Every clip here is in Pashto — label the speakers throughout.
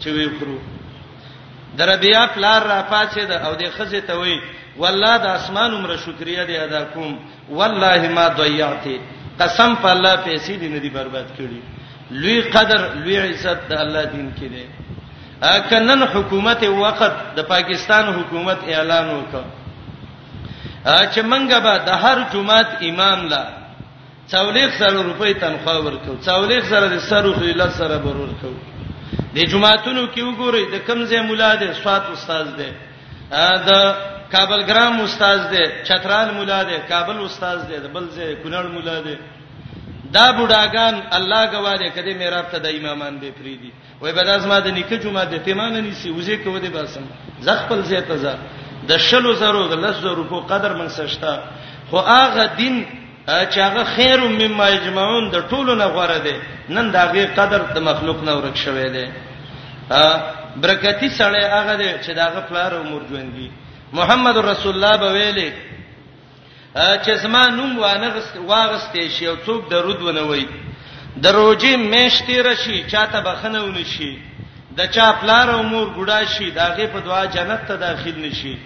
Speaker 1: چې وی خورو دربیا پلار را پاتې ده او د خزه ته وی والله د اسمان عمر شکریا دی ادا کوم والله ما ضيعته قسم په الله پیسې دې نه دي برباد کړي لوی قدر لوی عزت د الله دین کې دی کنن حکومت وخت د پاکستان حکومت اعلان وکړ چې منګه به د هر جمعات امام لا څولېخ زره روپۍ تنخوا ورکو څولېخ زره د سرو خو لږ سره برور کو د جمعهتونو کې وګورئ د کمزې مولا دی سواد استاد دی د کابل ګرام استاد دی چترال مولا دی کابل استاد دی د بل ځای کونړ مولا دی دا بډاګان الله گواهه کده میراب ته د امامان به پری دي وای به لازمه د نیکه جمعه د پیمانه نیسی وزې کو دي باسم زخ خپل زې ته ځه د شلو زرو د لس زرو په قدر من سشتا خو هغه دین چې هغه خیر مما اجمعون د ټولو نه غوړه ده نن دا غي قدر د مخلوق نه ورک شوی دی برکتی سړی هغه دی چې دا غ پلار او مور ژوندۍ محمد رسول الله به ویلي چې زما نوم وانغست واغستې شي او څوک درود ونه وای دروځي مېشتې رشي چاته بخنه ونشي د چا پلار او مور ګډا شي داغه په دعا جنت ته داخل نشي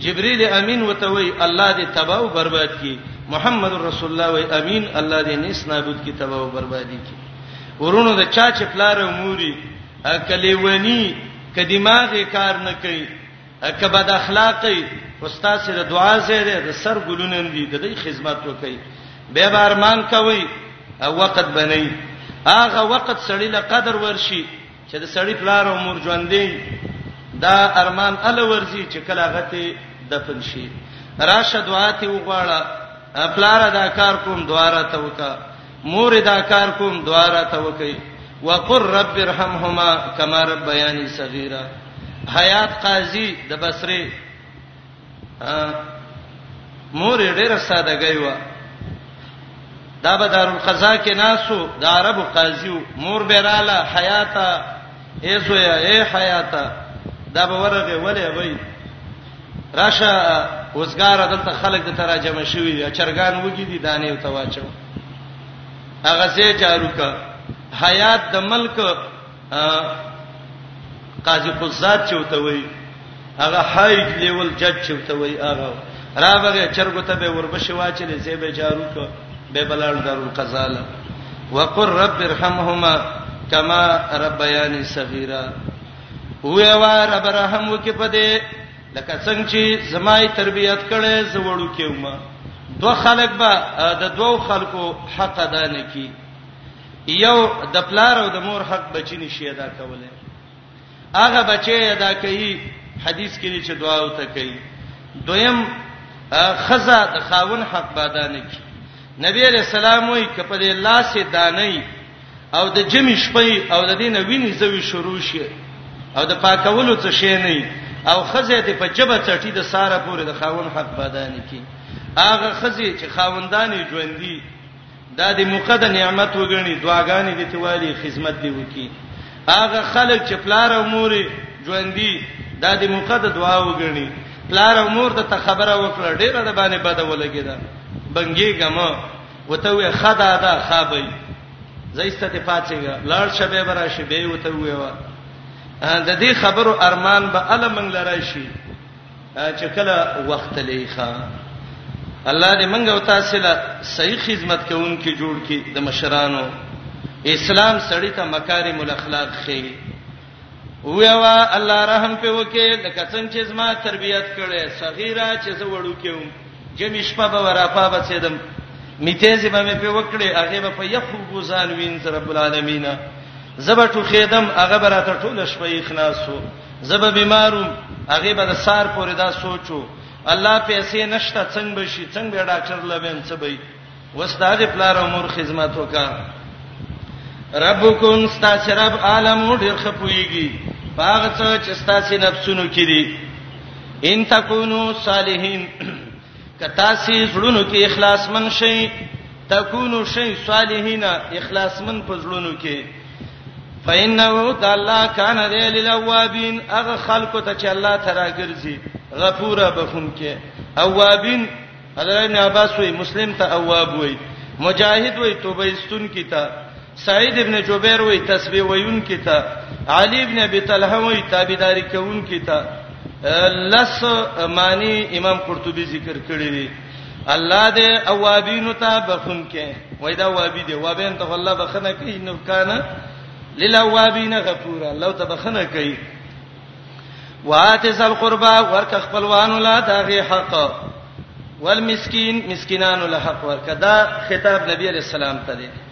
Speaker 1: جبريل امين وته وي الله دې تباہ او برباد کړي محمد رسول الله وي امين الله دې نس نابود کړي تباہ او بربادي کړي ورونو د چا چې پلار اموري کلیونی کدماغ کار نه کوي کبد اخلاقی استاد سره دعا زیره د سر ګلونم دي د دې خدمت وکي به بارمان کوي وقت بنئ هغه وخت سړی له قدر ورشي چې د سړی پلار او مور ژوندې دا ارمان ال ورزي چې کله غته دفن شي راشه دعا ته وغواړه پلار دا کار کوم دعا را ته وکا مور دا کار کوم دعا را ته وکي وقر رب ارحمهما کما ربياني صغيرا حیات قاضي د بصره مور ډیره ساده گیوا دا به دارو قضا کې ناسو د عربو قاضیو مور بیراله حیاتا ایسو یا ای حیاتا دا به ورغه ولې وای راشه اوسګار دلته خلک د تراجم شوی یا چرګان وګی دي دانه او تواچو هغه سه چارو کا حیات د ملک قاضي قضات چوته وي هغه های لیول جج چوته وي هغه راغه چرګو ته به وربشي واچلې زی به جارو کو به بلال دارو قزاله وقر رب ارحمهما کما ربياني صغيرا هو وا رب رحم وکي پدې لکه څنګه چې زمای تربيت کړي زوړو کېوما دوه خلک به د دوو خلکو حق ادا نه کی یو د پلار او د مور حق بچی نشي ادا کولای هغه بچی ادا کوي حدیث کې چې دعا او ته کوي دویم خزا د خاون حق بادا نه کی نبی علیہ السلام وی کپد الله سي دانای او د جمی شپې او د دینه ویني زوی شروع شي او د پاکولو څه شي نه او خزه ته په جبه چټي د ساره پورې د خاون حق بادا نه کی هغه خزه چې خاوندانې ژوندۍ دا د مقدس نعمت وګڼي دعاګانې دي تیوالي خدمت دی وکي هغه خلک چې پلار او مور ژوندۍ دا د مقدس دعا وګڼي پلار او مور ته خبره وکړه ډیره د باندې بده ولګی دا بنګي ګم وته وې خدا دا خابې زایسته ته پاتېګا لړ شبه برا شبه وته وې وا د دې خبرو ارمان به علم لرای شي چې کله وخت لیخه الله دې منګ او تاسو له صحیح خدمت کوونکې جوړ کړي د مشرانو اسلام سړی ته مکارم الاخلاق خي ویوا الله رحم په وکي د کڅن چې زما تربيت کړي صغیره چې زه وړو کېم جمی شپه به ورافا بچیدم میتهزه به مې په وکړي هغه به په یخو بوزان وین رب العالمین زبټو خیدم هغه براته ټول شپه اخلاصو زه به بیمار وم، هغې به د سهار پورې دا سوچ و، الله پیسې نشته څنګه به شي، څنګه به ډاکټر لبیم څه به وي، اوس د هغې پلار او مور خدمت وکړه. ربکم ستاسو رب عالم ډېر ښه پوهېږي په هغه څه چې ستاسو نفسونو کې دي. ان تکونو صالحین کتا سی زړونو کې اخلاص من شي تکونو شي صالحین اخلاص من په زړونو کې فإنه تعالی کان ذی للوابین اغه خلق ته چې الله تعالی ګرځي غفور بهم کې اوابین حضرت ابن عباس وی مسلم ته اواب وی مجاهد وی توبه استون کی ته سعید ابن جبیر وی تسبیح ویون کیتا علی ابن ابي طلحه وی تابعداري کوون کیتا لس معنی امام قرطبي ذکر کړی دی الله دې اوابین ته بخون کې وای دا وابی دې وابین ته الله بخنه کوي نو کانا للاوابین غفور الله ته بخنه کوي واتز القربا ورک خپلوان لا دغه حق والمسکین مسکینان له حق ورک دا خطاب نبی علیہ السلام ته دی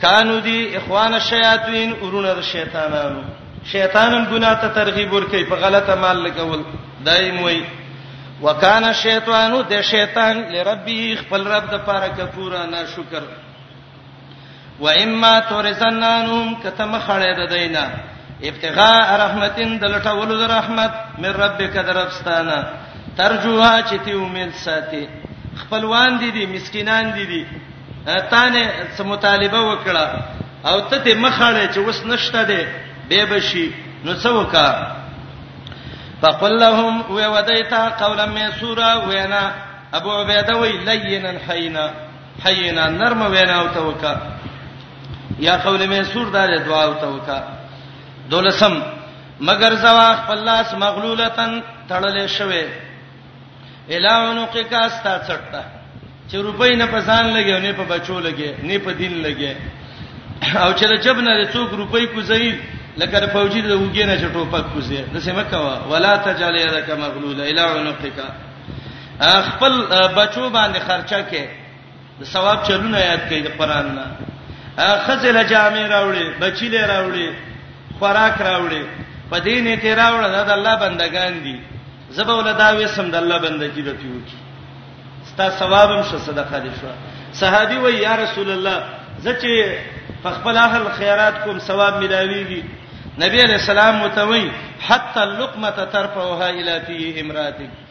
Speaker 1: کانو دی اخوان الشیاطین ورونه د شیطانانو شیطانم ګناه ته ترغیب ور کوي په غلطه مال لګول دایم وای وکانه شیطانو د شیطان لربی خپل رب د پاره کفورا نه شکر و اما تورزنانهم کتم خړې د دینا ابتغاء رحمتین د لټولو د رحمت من ربک درفستانه ترجوها چې تی امید ساتي خپلوان دي دي مسکینان دي دي تا نه څه مطالبه وکړه او ته دې مخاله چې وس نشته دې به بشي نو څه وکا فقل لهم و ودیتا قولا میسورا وینا ابو عبیده وی لینا حینا حینا نرم وینا او ته وکا یا قول میسور دار دعا او ته وکا دولسم مگر زوا خپل لاس مغلولتن تړلې شوه الهونقک استا څټه چې روپۍ نه پسان لګي او نه په بچو لګي نه په دین لګي او چې رجب نه څوک روپۍ کوزي لکه د فوجي د وګې نه چټو پک کوزي د سیمه کوا ولا تجعل يدك مغلوله الهونقک خپل بچو باندې خرچه کې د ثواب چلونه یاد کړئ د قران نه خزل جامع راوړي بچی له راوړي خوراک راوړي په دین ته راوړل دا د الله بندگان دي زبه ول دا وسم د الله بندگی به پیو کی ستا ثوابم شو صدقه دي شو صحابي و یا رسول الله زچې په خپل اهل خیرات کوم ثواب ملاويږي نبی علیہ السلام متوي حتا اللقمه ترفعها الى فی امراتک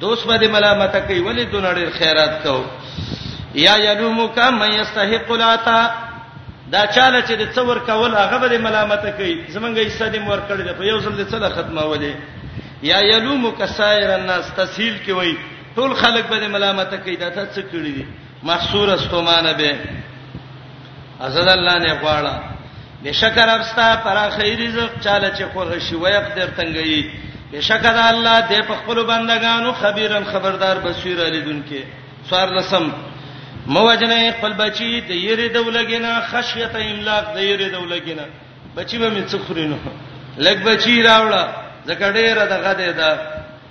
Speaker 1: دوست باندې ملامت کوي ولی دونه ډیر خیرات کو یا یلومک من یستحق العطا دا چاله چې د څور کول هغه به ملامت کوي زمونږه یې ساده مور کړی دی په یو ځل د څله ختمه ولې یا یلوم کسائر الناس تسهیل کې وای ټول خلک به ملامت کوي دا ته څه کړی دي محصور استمانه به ازل الله نه غواړه بشکر ابستا پر خیر رزق چاله چې خو غشي ويق در تنګي بشکر الله دې په خپل بندگانو خبيرن خبردار بصیر علی دن کې سوار لسم موجنه خپل بچی د یری دولګینا خشیت املاق د یری دولګینا بچی به مې څخرینو لګ بچی راوړه زکه ډیره دغه ده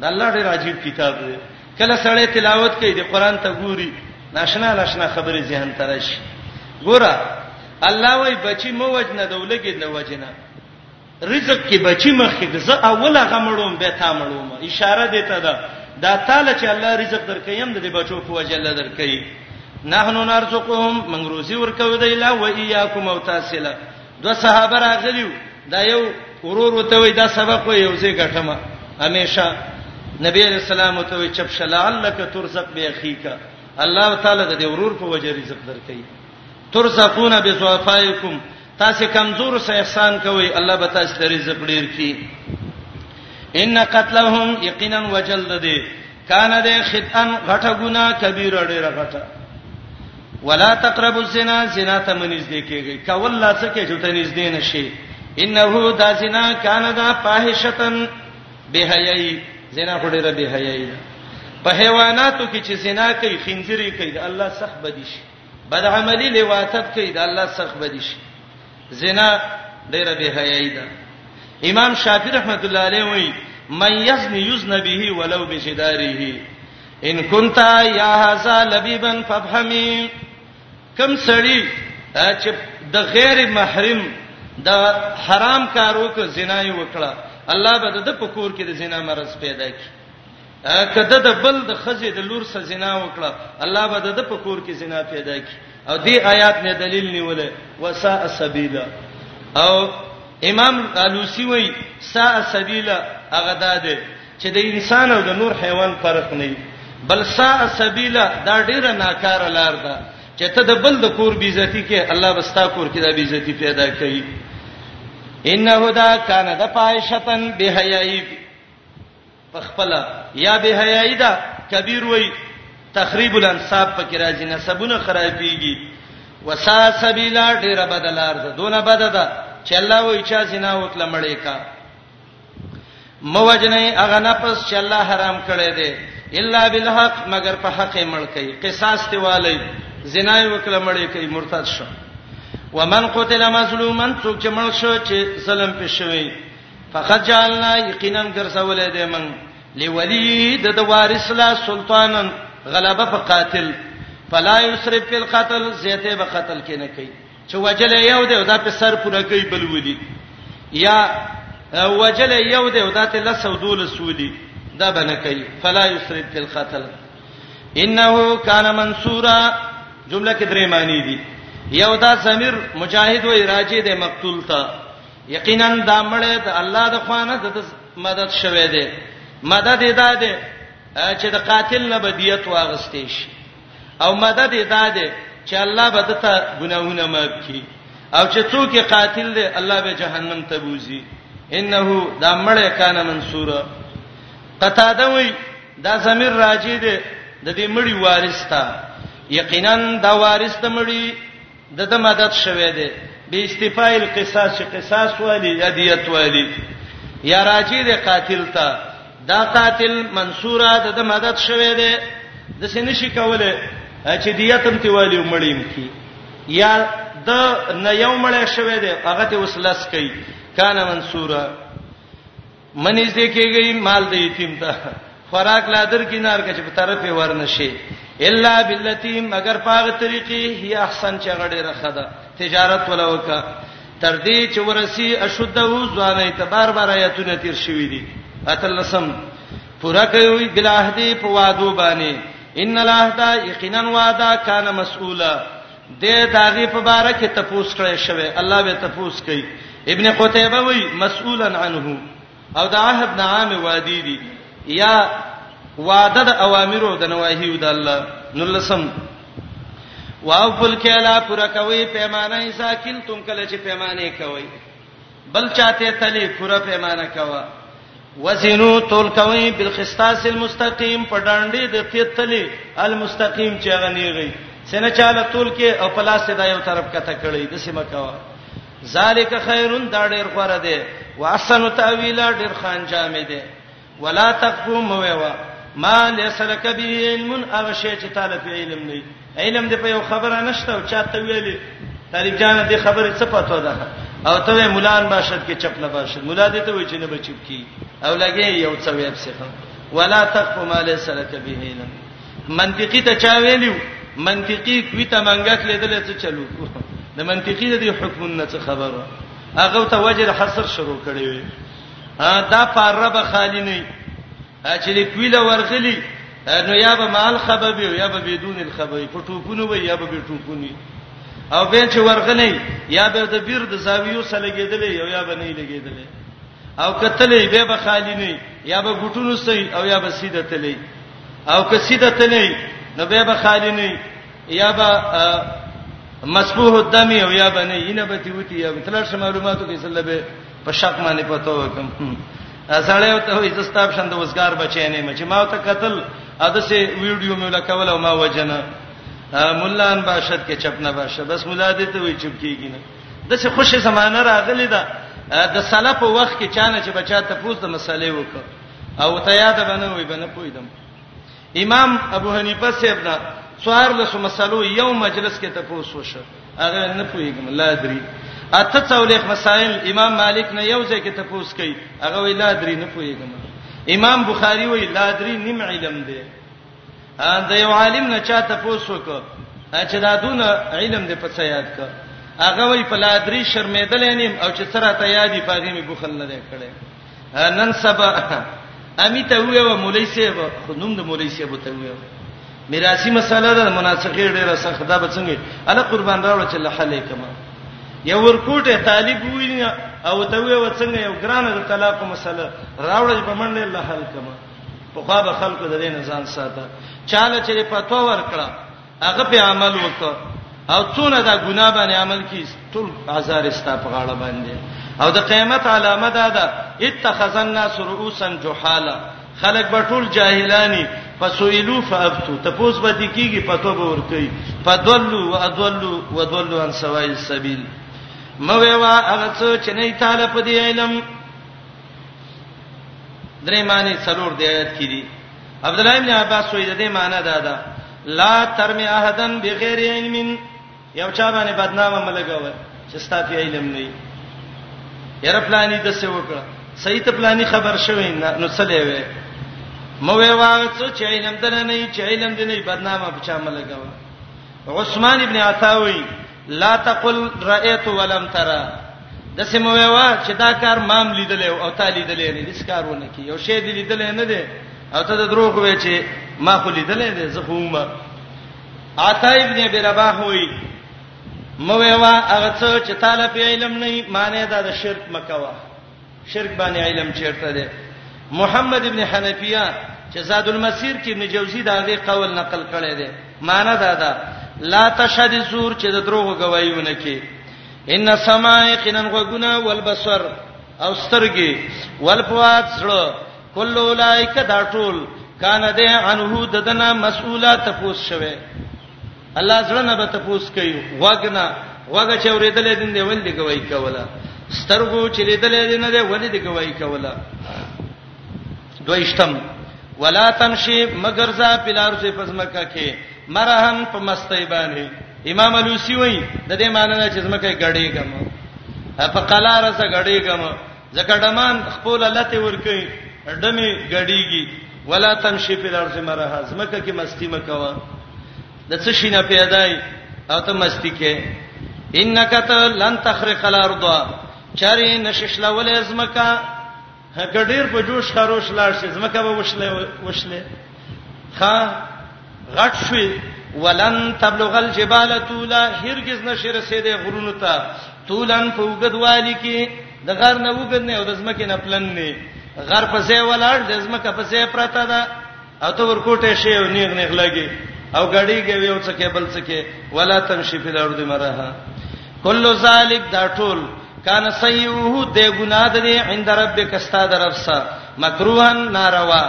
Speaker 1: د الله ډېر عجیب کتاب دی کله سړی تلاوت کوي د قران ته ګوري ناشنا ناشنا خبرې ذهن ته راشي ګوره الله وای بچی مو وجنه دولګې نه وجنه رزق کې بچی مخې د زه اوله غمړوم به تا مړوم اشاره دی ته ده دا تعالی چې الله رزق درکې هم د بچو په وجه الله درکې نحنو نرزقهم من روزي ورکو دی لا و اياکم او تاسو دو صحابه راغلیو دا یو ورور وته وای دا سبق وای یو ځای ګټمه همیشه نبی علیہ السلام ته وای چپ شلعلک ترزق بیاخیک الله تعالی د دې ورور په وجه رزق درکړي ترزقون بضعفائکم تاسو کمزور سه احسان کوي الله به تاسو ته رزق ډیر کړي ان قتلهم یقینا وجلد دې کان ده خطئن غټه ګنا کبیره ډیره غټه ولا تقربوا الزنا زنا ته منځ دی کېږي کول لا څه کې جوته نږ دی نشي انه دا زنا کان ده فاحشتن بهایي زنا خډیره بهایي ده په حیواناتو کې چې زنا کوي خنځري کوي د الله سخت بدی شي بد عملی لواتب کوي د الله سخت بدی شي زنا ډیره به حیاي ده امام شافعي رحمت الله علیه وایي من یزنی یزن به ولو بجداره ان كنت یا هذا لبیبا فافهمی کم سړی چې د غیر محرم د حرام کارو کو زنا یې وکړه الله به د پکور کې د زنا مرز پیدا کړي کده د بل د خزې د لور سره زنا وکړه الله به د په کور کې زنا پیدا کی او دې آیات نه دلیل نیولې وسا سبیلا او امام الوسی وای سا سبیلا هغه ده چې د انسان او د نور حیوان فرق نه وي بل سا سبیلا دا ډیره ناکاره لار ده چې ته د بل د کور بیزتی کې الله بستا کور کې د بیزتی پیدا کړي انه دا کان د پایشتن بهایب په خپله یا به حیاي ده کبیر وای تخریب الانساب پکې راځي نسبونه خرابېږي وسا سبیلا ډیر بدلار ده دونه بد ده چې الله وای چا زنا وکړه مړې کا موجنه اغه نفس چې الله حرام کړی دی الا بالحق مگر په حق مړ کوي قصاص دی والی زنا وکړه مړې کوي مرتد شو ومن قتل مظلوما څوک چې مړ شو چې ظلم پښوي فقد جعلنا یقینا ګرځولې دې من لولید د وارث لا سلطانن غلبه په قاتل فلا یسرف فی القتل زیته به قتل کې نه کوي چې وجل یو دی دا په سر پوره کوي بل ودی یا وجل یو دی دا ته لسو دول سودی دا بنه کوي فلا یسرف فی القتل انه کان منصورا جمله کې درې معنی دي یو دا سمیر مجاهد و راجی د مقتول ته یقینا دا مړی د الله د خوانه د مدد شوه دی مدد ادا دی چې د قاتل نه بدیت واغستې شي او مدد ادا دی چې الله به دته ګناهونه معاف کړي او چې څوک قاتل دی الله به جهنم ته بوزي انه دا مړی کان منصور قتاده وی دا زمير راجی دی د دې مړی وارث تا یقینا دا وارث ته مړی د د مدد شوه دی به استفای القصاص چې قصاص والی یا دیت والی یا راجی د قاتل ته دا قاتل منصوره د د مدد شوه دی د سینې شي کوله چې دیت هم تی والی مړیم کی یا د نه یو مړ شوه دی هغه ته وسلس کوي کان منصوره منی دې کېږي مال دې یتیم ته خوراک لا در کې نار کې په طرف ورنشي الا باللتی مگر پاغه طریقې هي احسن چې غړې رخه ده تجارت ولا وکا تر دې چې ورسی اشده ځوانې ته بار بار آیاتونه تیر شوې دي اتلسم پورا کوي بلاه دې په وادو باندې ان الله دا یقینا وعده کان مسؤولا د داغي په باره کې تپوس کړی شوی الله به تپوس کوي ابن قتيبه وی مسؤولا عنه او د عهد نعام وادي دي یا وعده د اوامرو د نواهیو د الله نلسم واوفل کلا پر کوي پیمانه ساکل تم کله چې پیمانه کوي بل چاته تلی پوره پیمانه کوا وزنو تول کوي بالخستاس المستقيم په ډانډې د تیتلی المستقيم چې غنیږي سینه چاله تول کې او پلاس دا یو طرف کته کړی د سیمه کوا ذالک خیرون دا ډیر غوړه ده واحسن تاویلا ډیر خان جامې ده ولا تقفو مویوا ما ليس لك به علم هغه شی چې تعالی په علم نه علم دې په یو خبره نشته او چاته ویلې طالب جان دې خبره څه پاتو ده او ته مولان باشد کې چپ نه باشد مولا دې ته وای چې نه بچپ کی او لګي یو څه ویب سره ولا تقف ما ليس لك به علم منطقي ته چا ویلو منطقي کوي ته منګک لیدل څه چلو د منطقي د حکم نه څه خبره هغه ته وجه حصر شروع کړي دا پاره به خالی نه چې لیکویله ورغلی نو یا به مال خببي یا به بدون الخبي په ټوپونو وي یا به به ټوپونی او به چې ورغنی یا به د بیر د زاویو سره لګیدلې یو یا به نه لګیدلې او کتلې به به خالی نه یا به ګټونو سي او یا به سیده تلې او که سیده تلې نو به به خالی نه یا به مسبوح الدم او یا به نه ینه به تیوتی یا به تلل معلوماتو کې سره به په شک باندې پته وکم اسړې او ته وي زستاب شند وزګار بچی نه مچ ما ته قتل اده سه ویډیو مې لکول او ما وجنه مولان باشد کې چپ نه باشه بس مولا دې ته وي چپ کیږي نه د څه خوشي زمانہ راغلی دا د سلف وخت کې چانه چې بچا ته پوز د مسلې وکړه او ته یاد باندې وي باندې پویدم امام ابو حنیفه صاحب نه څوار لس مسلو یو مجلس کې تاسو وشه هغه نه پوهیږم لا دري اته څولې مسائل امام مالک نه یو ځای کې تاسو کوي هغه وی لا دري نه پوهیږم امام بخاری وی لا دري نیم علم دی دا یو عالم نه چا تاسو کو چې دا دون علم دې په څه یاد کا هغه وی په لا دري شرمېدل نیم او چې سره ته یادې پاغې می بخل نه کړي نن سبا امی ته ویو مولای صاحب خو نوم د مولای صاحب ته ویو میراثي مسله ده مناسخه ډیره سخت ده به څنګه الا قربان راوړ چې له حل کما یو ورکوټه طالب وی او ته وی وڅنګه یو ګرانه د طلاق مسله راوړ په منډه له حل کما په خوا به خلکو د دې نه ځان ساته چاله چې پتو ورکړه هغه په عمل وکړ او څونه دا ګناه باندې عمل کی ټول آزار استا په غاړه باندې او د قیامت علامه دا ده اتخذ الناس رؤوسا جحالا خلق به ټول جاهلانی فسئلوا فابتوا تپوس به دي کیږي پتو به ورتي فدلوا وادلوا ودلوا عن سواء السبيل مویوا هغه څه چې نه تعالی په دې علم درې معنی څلور دی آیت کې دي عبد الله ابن عباس وې د دې معنی دا ده لا ترمی احدن بغیر علم یو چا باندې بدنامه ملګوي چې ستا په علم نه وي یره پلاني د څه وکړه صحیح ته پلاني خبر شوی نه نو څه دی وې مو وې واغ څه چې علم دنه نه چې علم دې نه بدنامه په چا ملګوي عثمان ابن عطا وې لا تقل رأيت ولم ترى د سیمویوا چې دا کار مام لیدل او تا لیدل نه دي کارونه کی یو شی دی لیدل نه دي او ته د دروغ وې چې ما خو لیدل نه دي زه هم عطا ابن ابي رباح وی مویوا هغه څه چې تعالی په علم نه معنی دا د شرک مکوا شرک باندې علم چیرته ده محمد ابن حنفیه چې زاد المسیر کې ابن جوزی دا غي قول نقل کړی دی معنی دا ده لا تشهد زور چې د دروغ گوايونه کې ان سماع قنن غوګنا والبصر او سترګي والفوات زړه کله اولایک دا ټول کان ده انه ددنه مسؤله تفوس شوه الله زړه نه به تپوس کوي وګنا وګه چې اورېدلې دین دی ول دی گواہی کوله سترګو چې لیدلې دین دی ول دی گواہی کوله دویشتم ولا تمشي مگر ذا پلار سے پزمکه کې مرهن په مستۍ باندې امام الوسی وای د دې معنی چې زمکه غړېګم په قلاره سره غړېګم ځکه ډمان خپل لته ور کوي ډمه غړیږي ولا تمشي په الارض مرها زمکه کې مستی مکوا د څه شي نه پیدای او ته مستی کې انک ته لن تخرق الارض چری نششلا ولې زمکه هغه ډیر په جوش خروش لاړ شي زمکه به وښله وښله خا غټ شوي ولن تبلغ الجبال طولا هرگز نشي رسیدې غرونو ته طولن په وګدوالي کې د غر نه وګدنه او د زمکه نه پلن نه غر په ځای ولاړ د زمکه په ځای پرته ده او ته ورکوټه شی او نیغ نیغ لګي او غړي کوي او څکه بل څکه ولا تمشي فی الارض مرها کل ذالک دا ټول کان سیئه د ګناه د عند ربک استاد رب سره مکروهن ناروا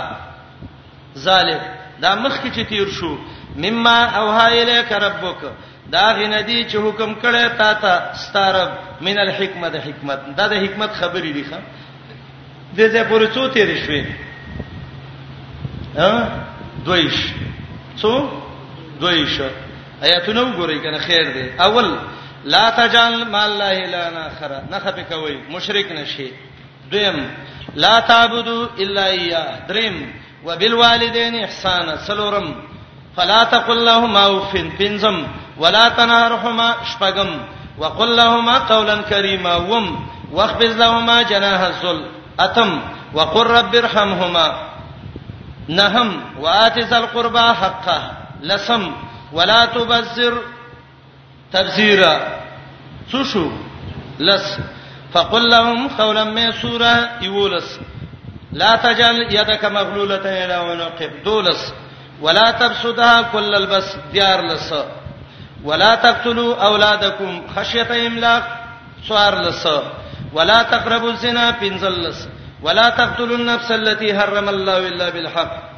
Speaker 1: ذالک دا مخ کې چې تیر شو مما اوها الیک ربک دا غندی چې حکم کړی تا ته ستارب من الحکمت حکمت دا د حکمت خبرې دي ښا د دې پورې څو تیر شوې ها دویش څو دویش آیاتونه وګورئ کنه خیر دی اول لا تجعل ما الله الا اخر نه خپه کوي مشرک نشي دویم لا تعبدوا الا اياه دریم وبالوالدين احسانا سلورم فلا تقل لهما اوف بنزم ولا تنهرهما شپغم وقل لهما قولا كريما وم واخفض لهما جناح الذل اتم وقر رب ارحمهما نهم واتز القربى حقا حقه لسم ولا تبذر تبذيرا سوشو لس فقل لهم قولا ميسورا يولس لا تجعل يدك مغلولة إلى ونقب دولس ولا تبسطها كل البس ديار لس ولا تقتلوا أولادكم خشية إملاق سوار لس ولا تقربوا الزنا پنځلس ولا تقتلوا النفس التي حرم الله الا بالحق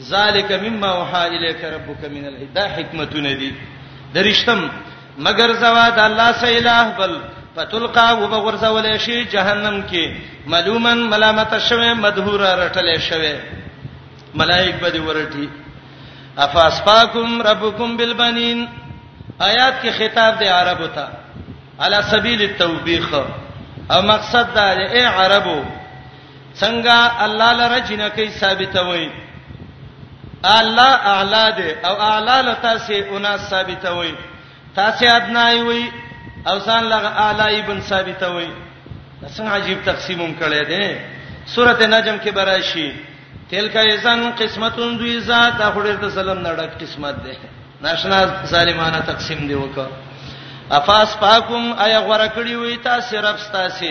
Speaker 1: ذالک مما وحا الیک ربک من الهی دا حکمتونه دي درشتم مگر زوا د الله سه الہ بل فتلقا وبغرزول شي جهنم کې ملومن ملامت شوه مدهور رټل شوه ملائک به دې ورټي افاسفاکم ربکم بالبنین آیات کې خطاب دی عربو ته علی سبیل التوبیخ او مقصد دا دی اے عربو څنګه الله لره جنکی ثابتوي الله اعلی دی او اعلی لتا سي اونا ثابتوي تاسو ادنای وي او ځان لغه اعلی ابن ثابتوي څنګه عجیب تقسیموم کړي دي سورته نجم کې براشي تلک ایزان قسمتون دوی ذات اخره ته سلام نړک قسمت ده ناشنا ظالمانه تقسیم دی وکړه افاس پاکم ایا غره کړی وي تاسو رب تاسو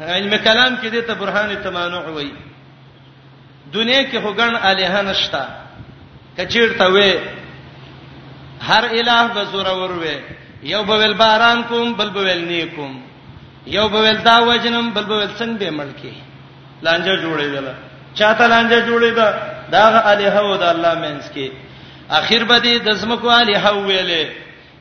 Speaker 1: علم کلام کې دې ته برهان تمانع وایي دنیا کې هوګن الہ نشتا کچیرته وې هر الہ به زور ور وې یو به ول باران کوم بل به ول نیکوم یو به ول دا وجنم بل به ول څنګه به ملکی لانجه جوړې ده چاته لانجه جوړې ده دا الہ او د الله مینس کې اخر به دې د زمکو الہ ویلې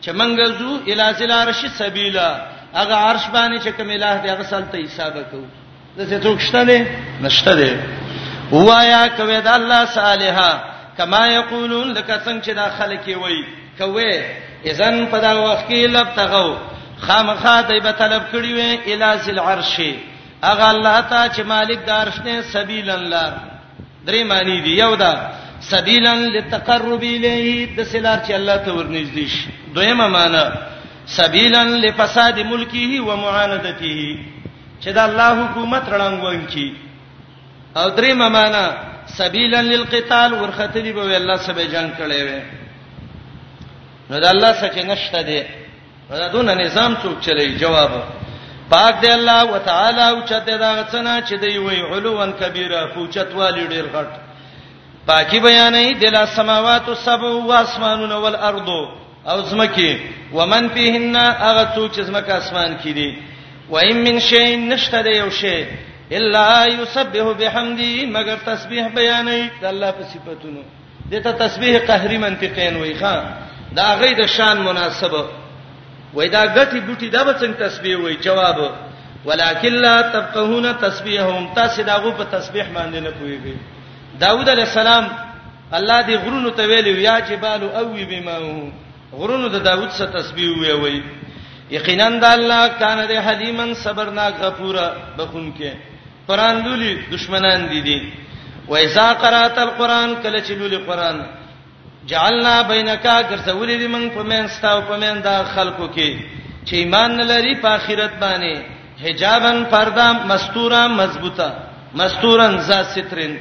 Speaker 1: چې منګه زو الی ذل عرش سبیلا هغه عرش باندې چې کوم الہ دی هغه سلته حساب کو د څه څوک شته دی نشته دی وایا کوي د الله صالحا کما یقولون لکه څنګه چې دا خلک وي کوي اذن په دا وخت کې لب تغو خامخا دی به طلب کړی وي الی ذل عرش هغه الله ته چې مالک د عرش نه سبیل الله درې معنی دی یو دا سبیلا للتقرب الیه د سلار چې الله ته ورنږدې شي دویمه معنی سبیلا لفساد ملکه و معاندته چې دا الله حکومت رڼنګون کی او دریمه معنی سبیلا للقتال ورختلی به الله سبحانه جنگ کړي وي نو دا الله سچ نشته دی دا دونه نظام څوک چلی جواب پاک دی الله وتعالى او چته دا غڅنا چې دی وی علوان کبیره فوچتوالی ډیر غټ پاکي بیانې د لا سماوات السبع و اسمانون والارض او زمکی ومن فيهن اغه څو چې زمکه اسمان کې دي و ایم من شی نشته دی یو شی الا یسبح بحمدی مگر تسبیح بیانې د الله په صفاتونو دته تسبیح قهری منطقین وای ښا دا غي د شان مناسبه وای دا غټي بوټي دا به څنګه تسبیح وای جواب ولکن لا تفقهون تسبیحهم تاسو دا غو په تسبیح باندې نه پويږئ داوود علی السلام الله دې غرونو ته ویلو یا جبال او وی بما غرونو د داوود سره تسبیح وی وی یقینا د الله کان دې حلیمن صبرناک غفور بخون کې قران لولي دشمنان دي دي و اذا قرات القران کله چې لولي قران جعلنا بینک ګرځولې دي موږ په مین ستاو په مین دا خلکو کې چې ایمان نه لري په آخرت باندې حجابن پردا مستورا مضبوطه مستورن ذا سترن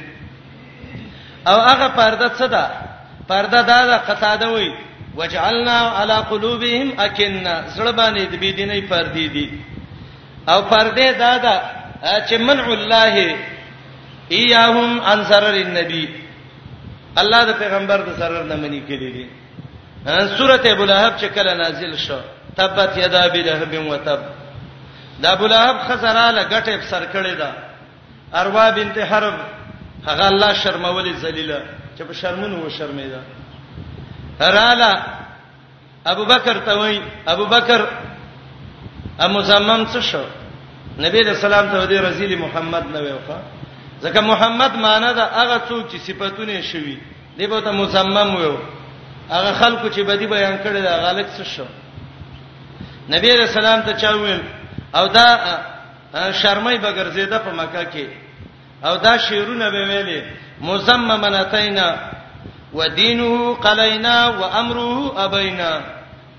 Speaker 1: او هغه پرده څه ده پرده دا ده قطاده وي وجعلنا على قلوبهم اكنه زړه باندې د بيدینې پردې دي او پردې دا ده چې منع الله ایاهم ان سرر النبی الله د پیغمبر د سرر نه منی کړی دي سوره ابو لهب چې کله نازل شو تبت یدا ابي لهب وتب دا ابو لهب خزراله غټه سر کړی دا اروا بنت حرب هغه الله شرمولې ذلیلہ چې په شرمونو و شرمېدا رااله ابو بکر ته وای ابو بکر ا مزمم څه شو نبی له سلام ته دی رسول محمد نه ویوخه ځکه محمد معنی دا هغه څوک چې صفاتونه شوي دی به ته مزمم ویو هغه خلکو چې بدی بیان کړي دا غلط څه شو نبی له سلام ته چا ویل او دا شرمای بغیر زیاده په مکه کې او دا شعرونه به ویلې مزممنتینا ودینه قلینا وامره ابینا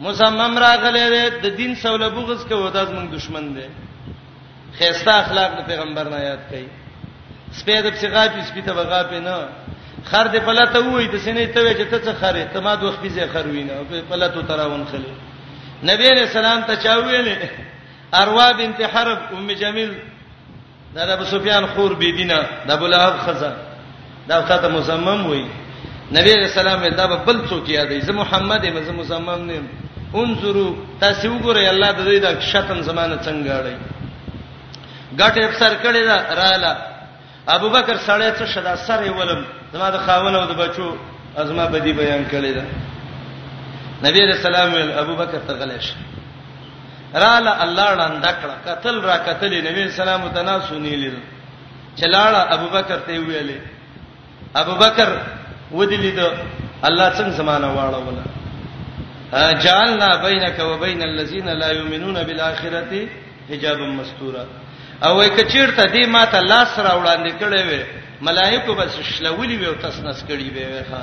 Speaker 1: مزمم راغله د دین سوله بغض کوي دا زموږ دشمن دی خيسته اخلاق د پیغمبر نه یاد کړي سپید په څنګه په سپیته وغا په نه خر دې پلاته وای د سینې ته وای چې ته څه خره ته ما دوه خپیزه خروینه په پلاته تراون خلې نبی رسول الله ته چا ویلې اروا بنت حرب ام جمیل دا د ابو سفیان خور بی دینه د ابو لهب خزه دا تا ته مزمم وای نبی رسول الله دا په بل څوک یادې زه محمد یم زه مزمم نه یم انظروا تاسو وګورئ الله د دې د شتم زمانه څنګه اړي ګټ افسر کړي دا رااله ابو بکر سړی څه شدا سر یې ولم زما د خاون او د بچو ازما بدی بیان کړي دا نبی رسول الله ابو بکر ته غلې شه رااله الله ړاند کړه قتل را قتل نبی سلام ته نه سنیل چلاړه ابوبکر ته ویلې ابوبکر ودلی ته الله څنګه زمانہ واړه ولا جعلنا بینک و بین الذین لا یؤمنون بالآخرته حجابا مستورا او وای کچیرته دې ماته لاس را وړاندې کړې وې ملائکه بس شلولي وي او تسنس کړي وي ښا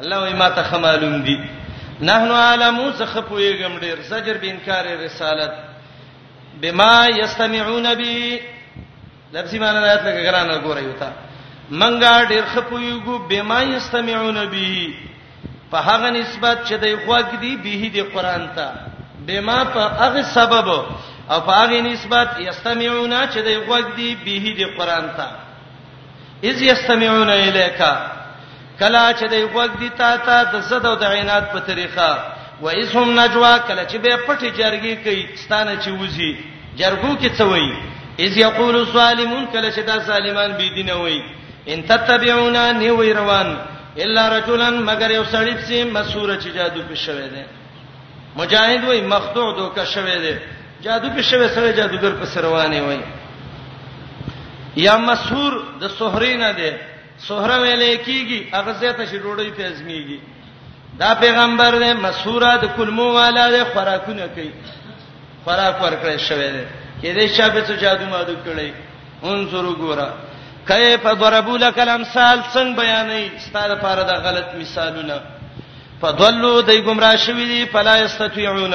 Speaker 1: الله وای ما ته خمالوم دي نحنو عالمو زخه پویګم ډیر زجر به انکار رسالت بما یستمعون بی لفظی معنی آیات لکه ګران غوړی وتا منګه ډیر خپویګو بما یستمعون بی په هغه نسبت چې د اخواګ دی به د قران ته بما په هغه سبب او په هغه نسبت یستمعون چې د اخواګ دی به د قران ته اذ یستمعون الیک کلا چې دی وګ دی تا ته د زد او د عینات په طریقه و اذ هم نجوا کلا چې به پټي جرګي کوي ستانه چې وځي جرګو کې څه وایي اذ یقول الظالمون کلا چې دا ظالمان بی دینه وایي ان تتبعون نی وی روان الا رجلا مگر یو سړی چې مسوره چې جادو په شوی دی مجاهد وای مخدوع دوکه شوی دی جادو په شوه سره جادوګر په سروانه وای یا مسحور د سحری نه دی سحره ویلې کیږي هغه زیاته شي ډوډۍ په ازمیږي دا پیغمبر دی مسحوره د کلمو والا دی خوراکونه کوي خوراک ورکړی شوی دی کې دې شابه څه جادو مادو کړی انظر ګورا کیف ضربوا لك الامثال څنګه بیانې ستاره پاره د غلط مثالونه فضلوا دای گمراه شوی دی فلا استطيعون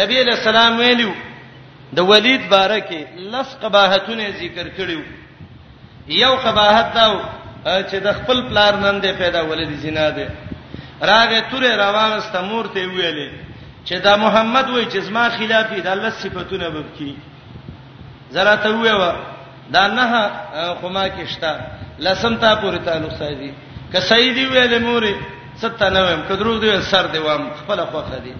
Speaker 1: نبی علیہ السلام ویلو د ولید بارکه لس قباحتونه ذکر کړیو یو قباحت دا چې د خپل پلار نن دی پیدا ولید زنا دی راغه توره راوغسته مور ته ویلې چې دا محمد وای چې زما خلاف دی الله صفاتونه وبکی زراته ویوا دا نه خما کېشتا لسم تا پورې تعلق سایدي که سیدی ویلې مورې 97 کدرو دی سر دی وام خپل خوخه دی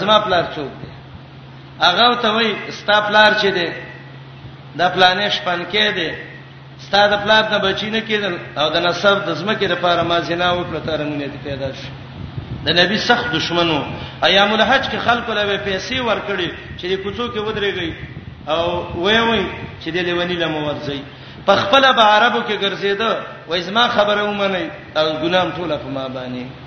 Speaker 1: زما پلار څوک دی هغه ته وای ستا پلار چې دی دا پلانې شپن کې دی ستا د پلار نه بچی نه کېدل او د نسب د زمکه لپاره ما زنا وکړه تر مونږه دې پیدا شو د نبی سخت دشمنو ایام الحج کې خلکو له پیسې ورکړي چې د کوڅو کې ودرېږي او وای وای چې د لیونی لمو ورځي په خپل به عربو کې ګرځیدو وای زما خبره ومني او ګنام ټوله په ما باندې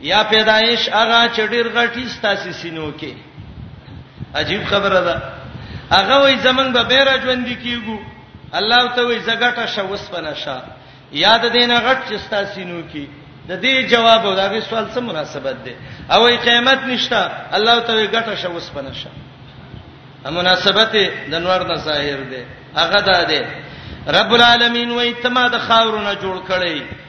Speaker 1: یا پیدایش هغه چې ډیر غټی ستاسو سینو کې عجیب خبره ده هغه وای زمنګ به بیره ژوند کیګو الله ته وای زګټه شوس پنشا یاد دینه غټ چې ستاسو سینو کې د دې جواب او دغه سوال سره مناسبت ده او ای قیامت نشتا الله ته وای غټه شوس پنشا مناسبت د نور نه ظاهر ده هغه ده رب العالمین وای ته ما د خاورونه جوړ کړی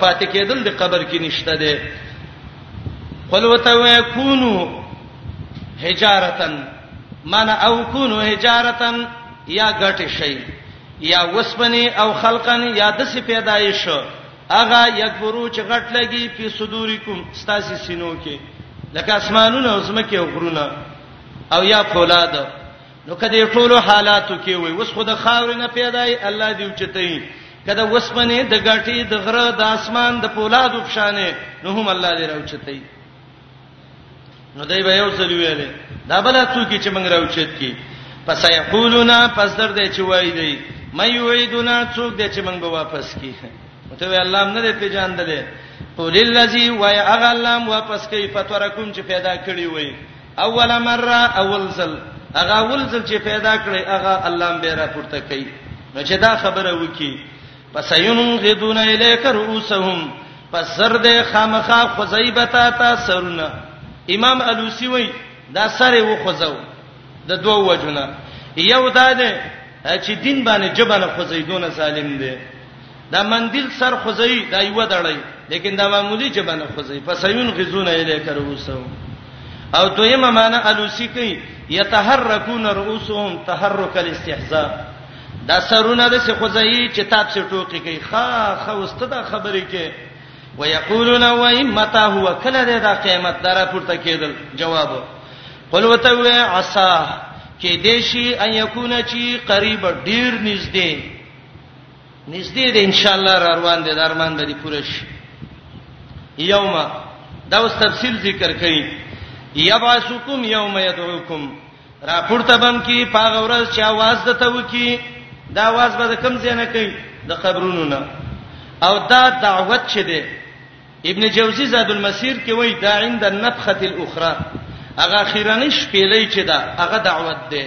Speaker 1: پاتې کېدل د قبر کې نشته دی قل وتو کونو حجارتن من او کونو حجارتن یا غټ شي یا وسبني او خلقن یا د سي پیدایش اغه یکبرو چې غټ لګي په صدورکم ستاسو سینو کې لکه اسمانونه او زمکه او غرونه او یا فولاد نو کدی ټول حالاتو کې وي وس خو د خاور نه پیدای الله دی چتای کده وسمنه د غټي د غره د اسمان د پولاد وبشانه نو هم الله دی راو چتای نو دای به یو ځل ویل دا بل څوک چې موږ راو چت کی پس یقولون پس در دې چې وای دی مې یعیدنا څوک دې چې موږ به واپس کی ته وی الله نه دې پیژاندلې قول الذی وای اغلم واپس کی فتورکم چې پیدا کړی وای اول مره اول ځل هغه اول ځل چې پیدا کړي هغه الله به را پورته کوي نو چې دا خبره وکي پس ينغدون اليك رؤوسهم پس سر دې خامخا خزيبتا تا سرونه امام الوسی وای دا سره و خزو د دوه وجونه یو دا ده چې دین باندې جبنه خزیدونه سالم دي دا مندیل سر خوځي دا یو دړی لیکن دا معمولی جبه نه خوځي فسيون غزون الیک رؤسهم او دویمه معنی الوسی کوي یتحرکون رؤسهم تحرک الاستحزاء دا سرونه د څه خوځي چې تاب څه ټوکی کوي خا خا واستدا خبرې کې ويقولون وای متا هو کله دې دا قیامت درا پورته کېدل جواب قل وته وې عسا کې دیشی ان یکونه چی قریب ډیر نږدې نږدې دی ان شاء الله را روان دي درمان به دي پوره شي یوم دا اوس تفصیل ذکر کړي یبعثکم یوم یدعوکم را پورته بم کی پاغه ورځ چې आवाज دته وکی دا आवाज به کم زینه کوي د قبرونو نه او دا دعوت چه ده ابن جوزی زاد المسیر کې وای دا عند النفخه الاخرى هغه اخیرنی شپېلې چې دا هغه دعوت ده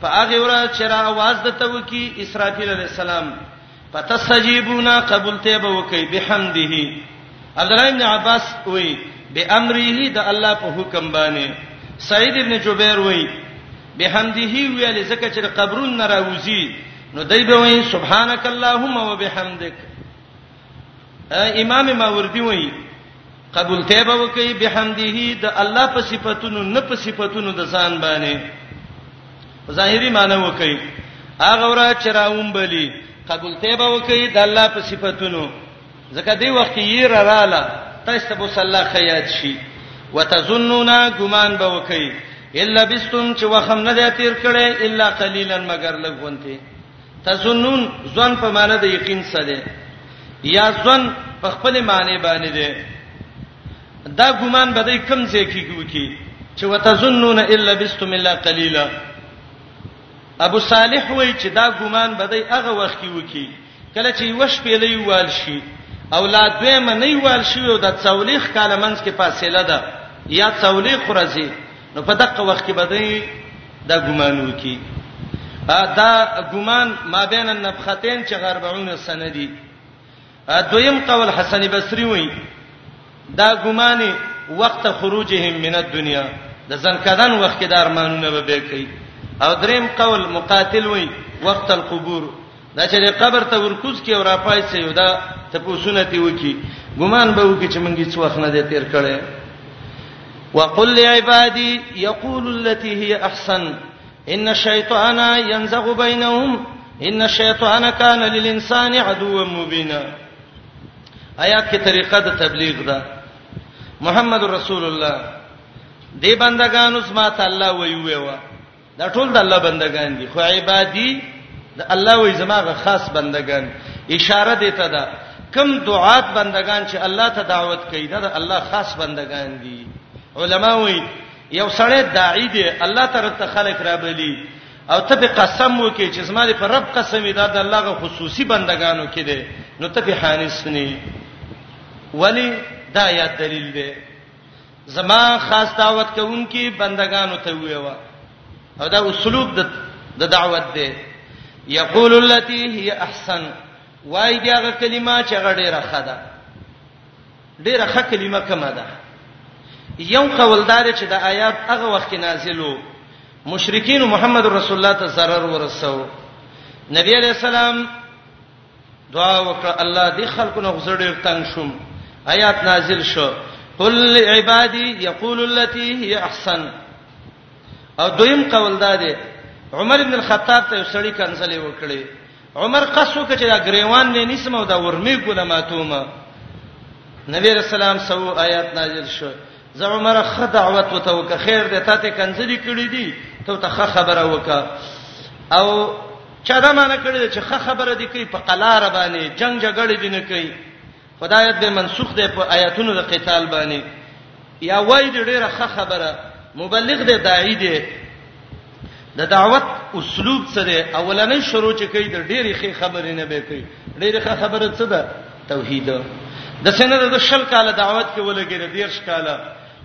Speaker 1: په هغه ورځ چې را आवाज د توکی اسرافیل علی السلام فتسجیبونا قبول ته به وکي بحمده عبد الله ابن عباس وی بامره د الله په حکم باندې سعید ابن جبیر وی بحمده ویل زکه چې قبرون ناراوزی نو دای به وی سبحانك اللهم وبحمدک امام ماوردی وایي قبول ته به وکي بحمده د الله په صفاتونو نه په صفاتونو د ځان باندې ظاهري معنی وکي هغه ورا چراوم بلی قبول ته به وکي د الله په صفاتونو ځکه دی وخت یې رااله تاسو ته صلی الله خیات شي وتظنون ګمان به وکي الا بستم چې وخم نه دی تیر کړي الا قليلا مگر لګونته تظنون ځن په معنی د یقین څه دی یا ځن په خپل معنی باندې دی دا ګمان به دای کم ځای کې کوي چې وتظنون الا بسم الله قليلا ابو صالح وای چې دا ګمان به دای هغه وخت کې وکی کله چې وش پیلې وال شي اولاد به منې وال شي او د څولېخ کال منځ کې فاصله ده یا څولېخ ورځې نو په دغه وخت کې به دای دا ګمان وکي دا ګمان ما بین النفختین چې غربعون سنه دي دویم قول حسن بصری وایي دا ګمان وخت خروجهم من الدنيا د زنکدن وخت کې دار مانونه به کوي او دریم قول مقاتل وایي وخت القبور دا چې قبر ته ورکوز کې او را پای سي یو دا ته پوسونه تی وکی ګمان به وکی چې مونږ هیڅ وخت نه دې تیر کړي وقل لعبادي يقول التي هي احسن ان الشيطان ينزغ بينهم ان الشيطان كان للانسان عدوا مبينا آیات کې طریقه د تبلیغ ده محمد رسول الله دې بندگان اوس ما ته الله ویوي وا دا ټول د الله بندگان دي خو عبادي د الله وې زماغه خاص بندگان اشاره دی ته دا کم دعات بندگان چې الله ته دعوت کوي دا د الله خاص بندگان دي علما وې یو سړی داعی دی الله طرف ته خلق را بلی او ته به قسم وکې چې زما دې پر رب قسم دی دا د الله غو خصوصي بندگانو کې دی نو ته به حانس نه ولی دا یا دلیل دی زما خاص دعوت کوونکی بندگانو ته ویوا او دا اسلوب د د دعوت دی یقول التي هي احسن وای دی هغه کلمه چې هغه ډیره ښه ده ډیره ښه کلمه کومه ده یو قوالدار چې د آیات هغه وخت کې نازلو مشرکین محمد رسول الله ته zarar ورسو نبی علیہ السلام دعا وکړه الله دې خلکو نه غزړې تنگ شوم آیات نازل شو قل لعبادي يقول التي هي احسن او دویم قول دا دی عمر ابن الخطاب ته سړی کنسلې وکړي عمر قصو کچې دا غریوان نه نیسم او دا ورمی ګلماتومه نبی رسول الله سو آیات نازل شو زه عمر خ دعوت وته وک خیر دې تا ته کنځلې کړې دي ته ته خ خبره وک او چا دا معنی کړې چې خ خبره دي کوي په قلار باندې جنگ جګړې دي نه کوي خدایت به منسوخ ده په آیاتونو د قتال باندې یا وای دې ډېره خ خبره مبلغ دې داعی دې د دعوت اسلوب څه دی اولنې شروع چې کوي د ډېرې ښې خبرې نه به کوي ډېرې ښه خبره څه ده توحید د سینه د شل کال دعوت کې ولګي د دیر شکال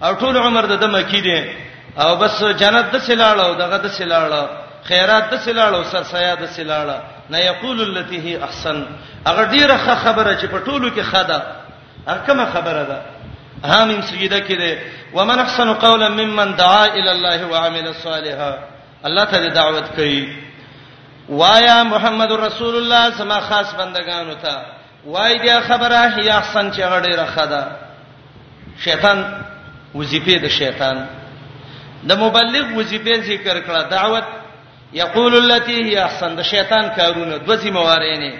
Speaker 1: او ټول عمر د مکی دی او بس جنت د سلاړه او دغه د سلاړه خیرات د سلاړه او سرسیا د سلاړه نه یقول التي هي احسن هغه ډیره ښه خبره چې په ټولو کې خدا هغه کومه خبره ده حامیم سجده کې ده ومن احسن قولا ممن دعا الى الله وعمل صالحا الله ته دعوت کوي وایا محمد رسول الله سما خاص بندگانو ته وای دی خبره هي احسن چې غړي رخه ده شیطان وظیفه د شیطان د مبلغ وظیفه ذکر کړه دعوت یقول التي هي احسن د شیطان کارونه د ذمہ وارینه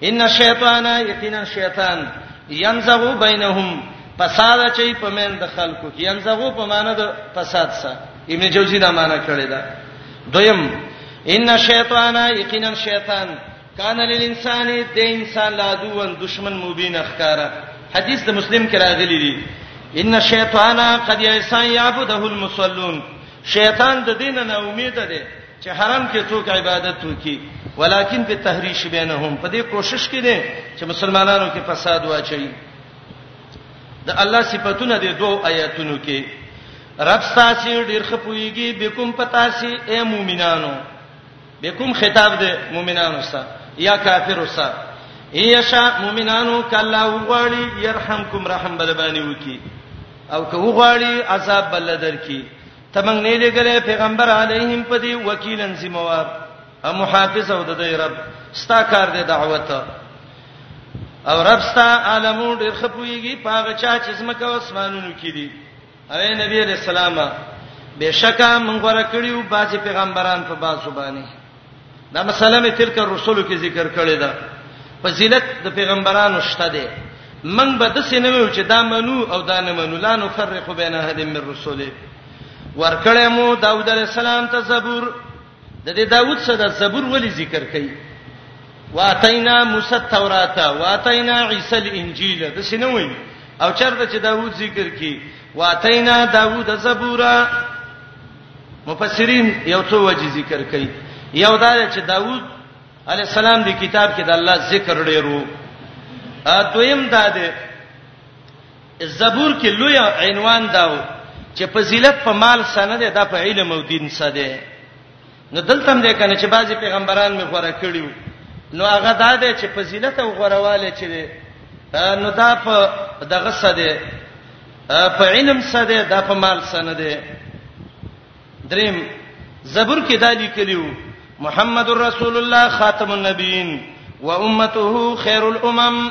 Speaker 1: ان الشیطان یقینا شیطان ينزغ بینهم فساد چي په من د خلکو کې ينزغ په معنی د فساد سره ابن جوزی دا معنی کړی دا دویم ان الشیطان یقینا شیطان کان للانسان د انسان لا دوه دشمن مبین اخکارا حدیث د مسلم کې راغلی دی ان الشیطان قد یسان یعبده المصلون شیطان د دین نه امید ده چې حرم کې څوک عبادت وکي ولیکن په تحریش بینهم په دې کوشش کې دي چې مسلمانانو کې فساد واچي د الله صفاتونه د دوو آیاتونو کې رب تاسو ډیر خپويږي بكم پتاسي اے مؤمنانو به کوم خطاب دی مؤمنانو سره یا کافرو سره ایشا مؤمنانو کله وغواړي يرحمکم رحم بل باندې وکي او که وغواړي عذاب بل درکي تمنګ نه لګلې پیغمبر علیهم پدی وکیلن زموار او محافظ او د رب ستا کار دی دعوت او رب ستا عالمون ډیر خپويږي پاغه چا چې زمکه او اسمانونو کې دي اوی نبی علیہ السلام بشکا مونږ غره کړیو بعضی پیغمبران په باسو باندې دا مسله می تلک رسولو کې ذکر کړی دا فضیلت د پیغمبرانو شته دی من به د سینمو چې دا منو او دا نه منو لا نو فرق بین احد من رسوله ورکړې مو داوود علیہ السلام ته زبور د دې داوود سره زبور ولی ذکر کړي واتینا موسی التوراۃ واتینا عیسی الانجیل د سینوي او چرته چې داوود ذکر کړي واتینا داوود زبورا مفسرین یو څو وجه ذکر کړي یو دا چې داوود علی السلام دی کتاب کې د الله ذکر ډیرو دویم دا دی زبور کې لوی عنوان داو چې فضیلت په مال سره ده دا په علم او دین سره ده نو دلته هم ده کنه چې بعضی پیغمبران می غوړه کړیو نو هغه دا ده چې فضیلت او غوړواله چې ده نو دا په دغه سره ده په علم سره ده دا په مال سره ده دریم زبر کې دا لیکلیو محمد رسول الله خاتم النبیین و امته خیر الامم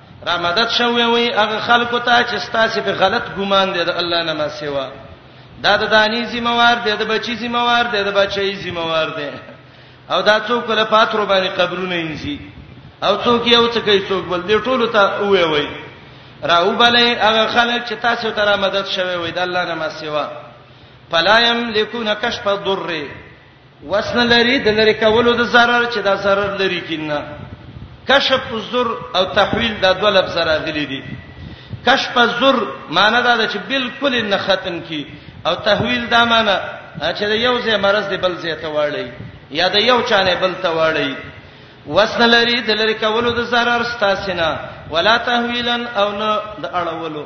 Speaker 1: را مدد شوی وي هغه خلکو ته چې ستاسو په غلط ګمان دي د الله نه ما سیوا دا د دانی ذمہوار دی د بچی ذمہوار دی د بچی ذمہوار دی او دا څوک له پاترو باندې قبرونه انځي او څوک یو څه کوي څوک بل دی ټولو ته وې وې راو بلې هغه خلک چې تاسو ته را مدد شوی وي د الله نه ما سیوا فلا یملکون کشف الضر وسنه لري د لری کولو د zarar چې دا zarar لري کینه کشف الزر او تحویل دا دوه لفظ راغلي دي کشف الزر معنی دا ده چې بالکل نه ختم کی او تحویل دا معنی چې یو ځای مرز دی بل ځای ته واړی یا د یو چانه بل ته واړی وسنه لري د لری کولو د zarar ستاسینا ولا تحویلا او نه د اړولو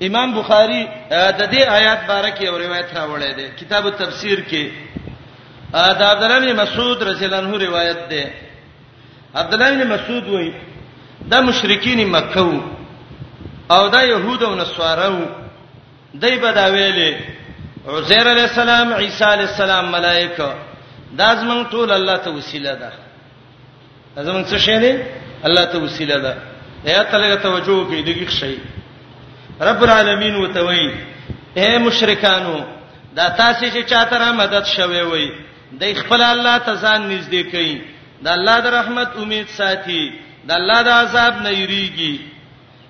Speaker 1: امام بخاری د دې آیات باره کې یو روایت راوړی دی کتاب التفسیر کې دا عبدالله مسعود رضی الله عنه روایت دی عبدالله مسعود وایي دا مشرکین مکه وو او دا يهود او نصارا وو دای په دا ویلې عزیر علی السلام عیسی علی السلام ملائکه دا زمون ټول الله ته وسیله ده زمون څه شی دی الله ته وسیله ده یا تلګه توجه کوي دغه شی رب العالمین وتوي اے مشرکانو دا تاسو چې چاته را مدد شوي وي د خپل الله ته ځان نږدې کړئ د الله د رحمت امید ساتي د الله د عذاب نه یریږي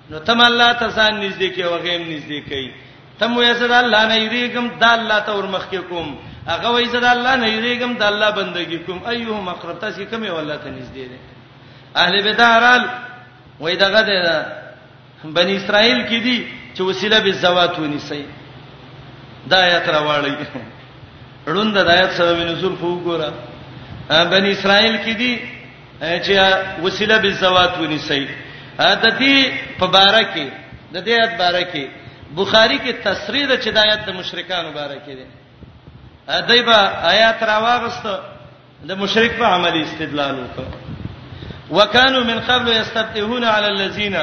Speaker 1: نو تم الله ته ځان نږدې کې او غیم نږدې کوي تم وې زړه الله نه یریګم دا الله ته ورمخ کې کوم هغه وې زړه الله نه یریګم دا الله بندگی کوم ایوه مقرب تاسو کومه والله ته نږدې دي اهل بدارال وې دغه ده بنی اسرائیل کې دي چې وسیله به زوات ونی سي دا آیت راوړی روند د آیت سبب نزول خو ګوره بنی اسرائیل کې دي چې وسیله به زوات ونیسي د دې په باره کې د دې آیت باره کې بخاری کې تصریح د چې د آیت د مشرکانو باره کې دی دایبا آیات راواغست د مشرک په عملی استدلال وکړ وکانو من قبل یستفتحون علی الذین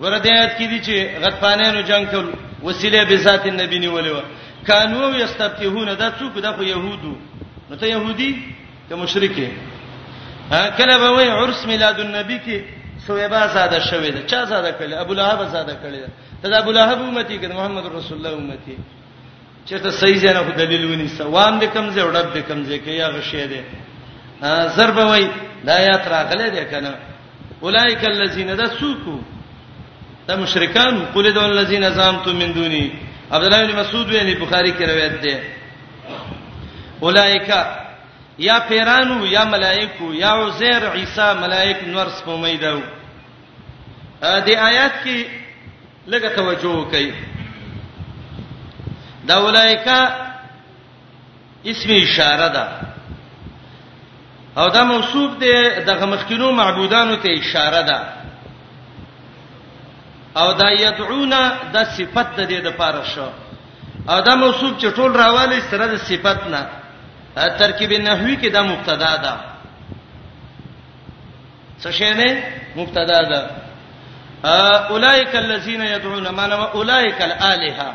Speaker 1: ورته آیت کې دي چې غطفانانو جنگ کول وسیله به ذات النبی نیولې و کانو یستفتحون دا څوک د خو يهودو نو ته يهودي ته مشرکه کله به وای عرس میلاد النبی کې سویبا زاده شوې ده چا زاده کړل ابو لهب زاده کړل ته د ابو لهب امتی کې محمد رسول الله امتی چې ته صحیح ځای نه دلیل ونی سوام دې کم زه وړب دې کم زه کې یا غشې دې ضرب وای دا یا تراغله دې کنه اولئک الذین دسوکو دا مشرکان قل ادعوا الذین زعمتم من دونی عبد الله بن مسعود ویلي بخاری کې روایت ده اولائک یا پیرانو یا ملائکو یا عزیر عیسی ملائک نور سپومې داو د آیات کې لږه توجه وکړئ دا اولائک اسم اشاره ده او دا موصوف دی د غمخکینو معبودانو ته اشاره ده او دا یدعونا د صفت د دې د پاره شو او دا موصوف چې ټول راوالی سره د صفت نه ترکیب نحوی کې دا مبتدا ده څه شی نه مبتدا ده اولائک الذین یدعون ما اولائک الالهه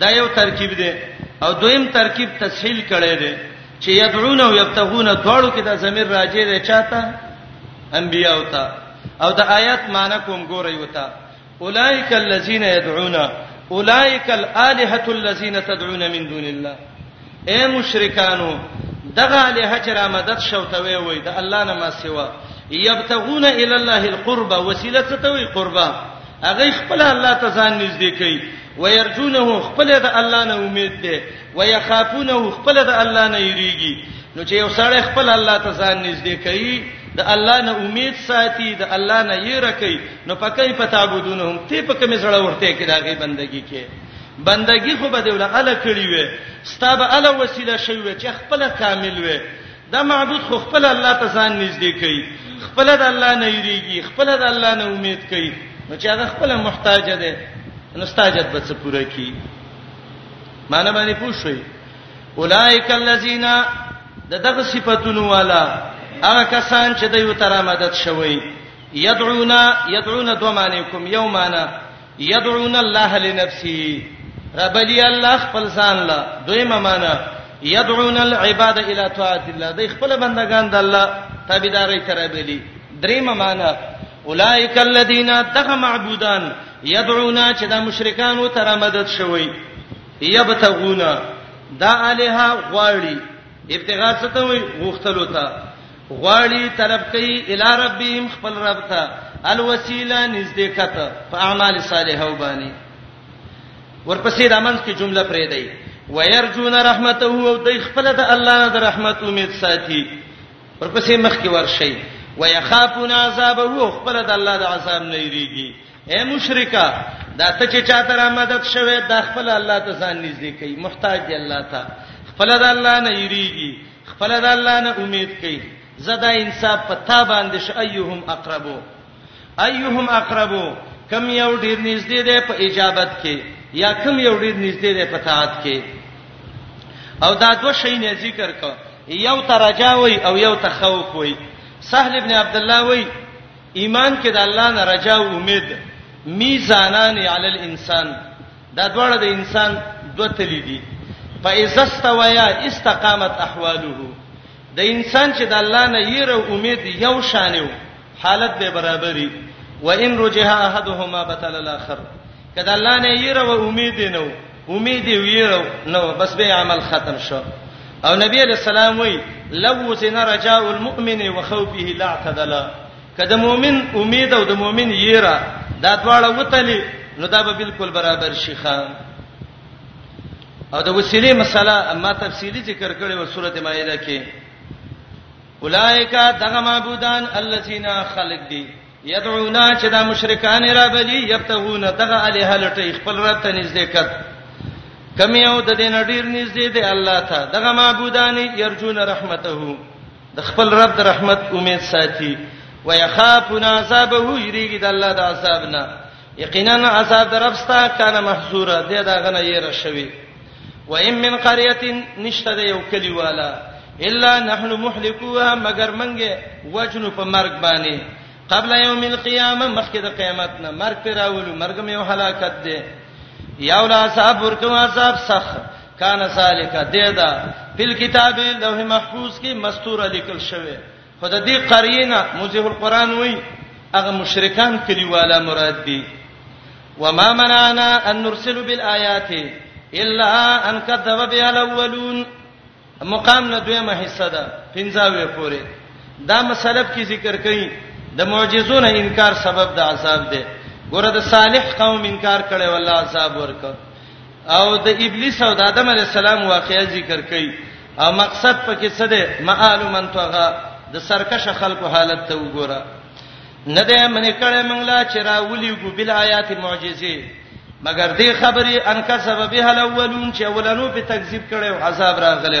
Speaker 1: دا یو ترکیب دی او دویم ترکیب تسهیل کړي دی چې یدعون او یبتغون دواړو کې دا ضمیر راځي دی چاته انبیا او تا او د آیات معنی کوم ګوري وتا اولائک الذین یدعون اولائک الالهه الذین تدعون من دون الله اے مشرکانو دغه الہ چې را مدد شوتوي وي د الله نه ما سیوا یبتغون الی الله القربا وسیله څه ته وي قربا هغه خپل الله ته ځان نږدې کوي ويرجونه خپل د الله نه امید ده ويخافونه خپل د الله نه یریږي نو چې یو سړی خپل الله ته ځان نږدې کوي د الله نه امید ساتي د الله نه یې رکی نو پکې پتا بودونه هم ته پکې مزړه ورته کې داغه بندگی کې بندګي خو به دی ول اله کړی وي ستا به اله وسیله شوی وي چې خپل کامل وي دا معبود خو خپل الله ته ځان نږدې کوي خپل د الله نه یریږي خپل د الله نه امید کوي نو چې هغه خپل محتاج دی نو ستاجت به څه پوره کی معنی باندې پوښوي اولائک الذین د دغه صفاتونو والا هغه کسان چې د یو تر مدد شوی یدعونا یدعونا دوه معنی کوم یو معنی یدعون الله لنفسه رب دی الله خپل ځان لا دویمه معنا یدعون العباد الی طاعت الله دی خپل بندگان د الله تابعداري تر بلی دریمه معنا اولائک الذین تخ معبودان یدعونا چې دا مشرکانو تر مدد شوی یبتغونا دا الها غواړي ابتغاء ستوي غختلو ته غواړي طلب کوي الی ربهم خپل رب ته الوسیله نزدېکت په اعمال صالحه وبانی ورپسې د امنځ کې جمله پرې دی ويرجون رحمته او د خپل د الله نه د رحمت امید ساتي ورپسې مخ کې ورشي ويخافون عذابه او خپل د الله د عذاب نه یریږي اے مشرکا دا ته چې چاته را مدد شوه د خپل الله ته ځان نږدې کوي محتاج دی الله ته خپل د الله نه یریږي خپل د الله نه امید کوي زدا انصاف پتا باندې ش ايهم اقربو ايهم اقربو کم یو ډیر نږدې ده په اجابت کې یا کم یو ډیر نږدې ده په طاعت کې او دا دوه شی نه ذکر کو یو ترجا وای او یو تخوف وای سهل ابن عبد الله وای ایمان کې د الله نه رجا او امید میزانان علی الانسان دا دواړه د انسان دوه تلي دي فاذا استويا استقامت احواله د انسان چې د الله نه یې رو امید یو شانیو حالت به برابرۍ و ان رجح احدهما بطل الاخر کله الله نه یې رو امید نه و امید یې ویرو نو بس به عمل ختم شو او نبی رسول الله وی لو سن رجاء المؤمن وخوفه لا اعتدل که د مؤمن امید او د مؤمن یره دا دواړه وتلی نو دا به بالکل برابر شي خان او د وسیلې مسله ما تفصیلی ذکر کړې و سورته مائده کې اولائکا دغه معبودان الذین خلق دی یدعونا چې دا مشرکان را بلی یبتغون دغه الہ لټي خپل رب ته نږدې کړ کم یو د دین ډیر نږدې دی الله ته دغه معبودان یرجون رحمته د خپل رب د رحمت امید ساتي ويخافون عذابه يريګي د الله د عذاب نه یقینا عذاب د رب ستا کنه محذوره د دا غنه یې رشوي و ان من قريه نشته د یو کلی والا الا نحن مهلكوها مگر منګه وجنو په مرګ باندې قبل یوم القیامه مخکې د قیامت نه مرګ پر راولو مرګ مې هلاکت دی یاولا صاحب ورکو عذاب سخت کان ذالک دیدا فل کتاب لوح محفوظ کې مستور لیکل شوی خود دې قرینه موزه القرآن وای هغه مشرکان کلیواله مراد دي وما منعنا ان نرسل بالآيات الا ان كذب بها الاولون مقام نه دویمه حصہ ده پنځاوې پورې دا مسلب کی ذکر کړي د معجزو نه انکار سبب د عذاب ده ګوره د صالح قوم انکار کړي والله عذاب ورکړي او د ابلیس او د آدم علی السلام واقعي ذکر کړي او مقصد پکې څه دی مآل من توغه د سرکشه خلکو حالت ته وګوره نه دې منې کړه منګلا چې راولي ګو بل آیات معجزې مګر دې خبرې ان کا سبب هل اولون چې اولنو په تکذیب کړي او عذاب راغلي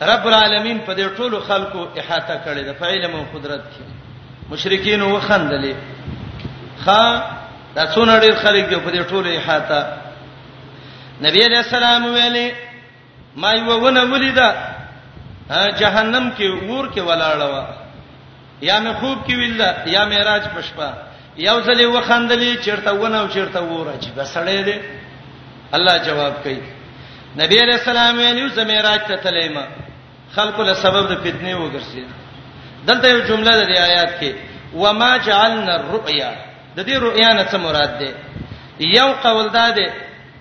Speaker 1: رب العالمین په دې ټولو خلکو احاطه کړې ده په علم او قدرت کې مشرکین وخندلې خا دا څونه ډېر خلک دی په دې ټولو احاطه نبی علیہ السلام ویلي ما یو ونه ولیدا جهنم کې ور کې ولاړه و یا مې خوب کې ویل یا معراج په شپه یو ځلې وخندلې چیرته ونه او چیرته وره چې بسړې دې الله جواب کوي نبی علیہ السلام یې زمیراج ته تلیما خلق له سبب د فتنې وګرځي دلته یو جمله د آیات کې وما جعلنا الرؤيا د دې رؤیا نه څه مراد ده یو قول ده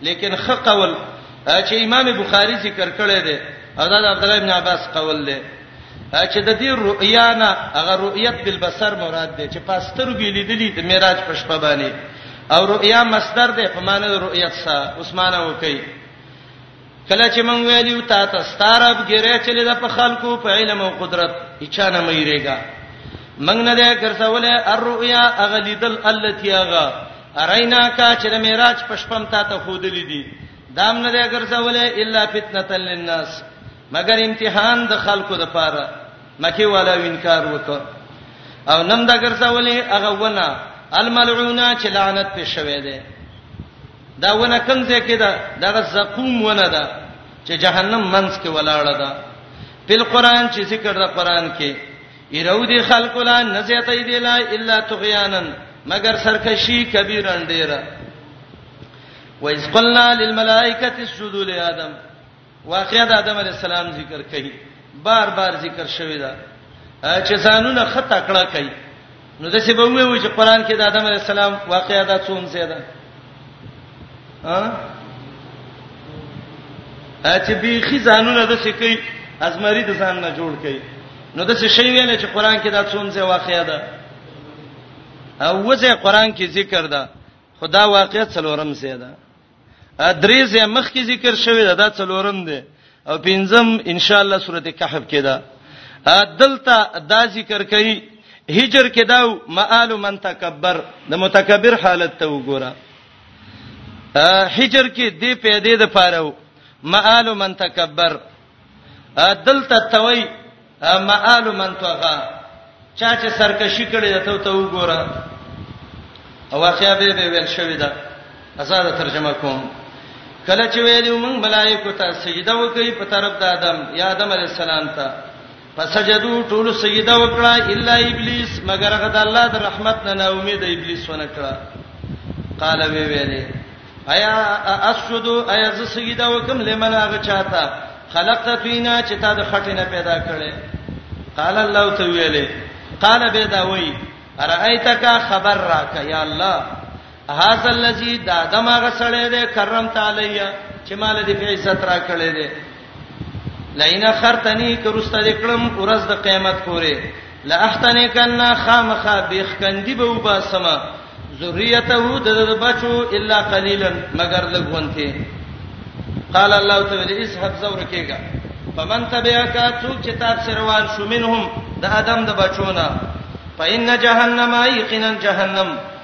Speaker 1: لیکن خ قول چې امام بخاری ذکر کړی دی او دا د عبد الله ابن عباس قول دی چې د دې رؤیا نه هغه رؤیت بالبصر مراد دی چې پاستر وی لیدلی د معراج په شپه باندې او رؤیا مصدر دی په معنی د رؤیت سره عثمانه وکي کله چې مونږ ویلو تا ته ستارب ګیره چلی د په خلکو په علم او قدرت هیڅ نه مېریګا مونږ نه ده ګرځولې الرؤيا اغلیدل التي اغا ارینا کا چې د معراج پښپم تا ته خودلې دي دام نه ده ګرځولې الا فتنه للناس مگر امتحان د خلکو د پاره مکی والا وینکار وکړه او نن دا ګرځولې هغه ونه الملعونه چې لعنت په شوه ده دا ونه کوم ځای کې ده دغه زقوم ونه ده چې جهنم منځ کې ولاړه ده په قرآن چې ذکر ده قرآن کې ایرو دي خلق لا نزیتې دی لا الا طغیانن مگر سرکشي کبیرن ډیره وَإِذْ قُلْنَا لِلْمَلَائِكَةِ اسْجُدُوا لِآدَمَ واقعا د آدم علی السلام ذکر کوي بار بار ذکر شوی دا چې ځانونه خطا کړه کوي نو د څه به وایو چې قران کې د آدم علی السلام واقعا دا څوم څه ده ها چې به خي ځانونه د څه کوي ازمری د ځان نه جوړ کوي نو د څه شی ویل چې قران کې دا څوم څه واقعا ده او وځه قران کې ذکر ده خدا واقعا څلورم څه ده درې زې مخ کې ذکر شوی دا, دا څلورم دی او پنځم ان شاء الله سورته کهف کې دا دلته دا ذکر کوي هجر کې دا مآل من تکبر د متکبر حالت ته وګوره هجر کې دې پیدې د پاره مآل من تکبر دلته توي مآل من توغا چا چې سرکشي کړې ده ته ته وګوره او واقعیا به به ویل شوې ده آزاد ترجمه کوم کله چې ویلو موږ ملائکه ته سجده وکړي په طرف د آدم یا آدم علی السلام ته فسجدوا ټول سجده وکړه الا ابلیس مگر هغه د الله د رحمت نه نا امید ابلیس ونه کړه قال وی ویلې ایا اسجد ایا ز سجده وکم لمن هغه چاته خلقت فینا چې تا د خټې نه پیدا کړې قال الله تو ویلې قال به دا وی ارایتک خبر راک یا الله هاذا الذی دا دماغه سړی دی کرم تعالی چې مال دې په عزت را کړې دی لئن خرتنی کرست دې کړم ورځ د قیامت پورې لا احتنی کنا خامخه بیخ کندی به وباسما ذریته د بچو الا قلیلا مگر لګونته قال الله تعالی اسحب زور کېګا فمن تبعک څوک چې تاسو سره روان شو منهم د ادم د بچونه فإن جهنم یقینا جهنم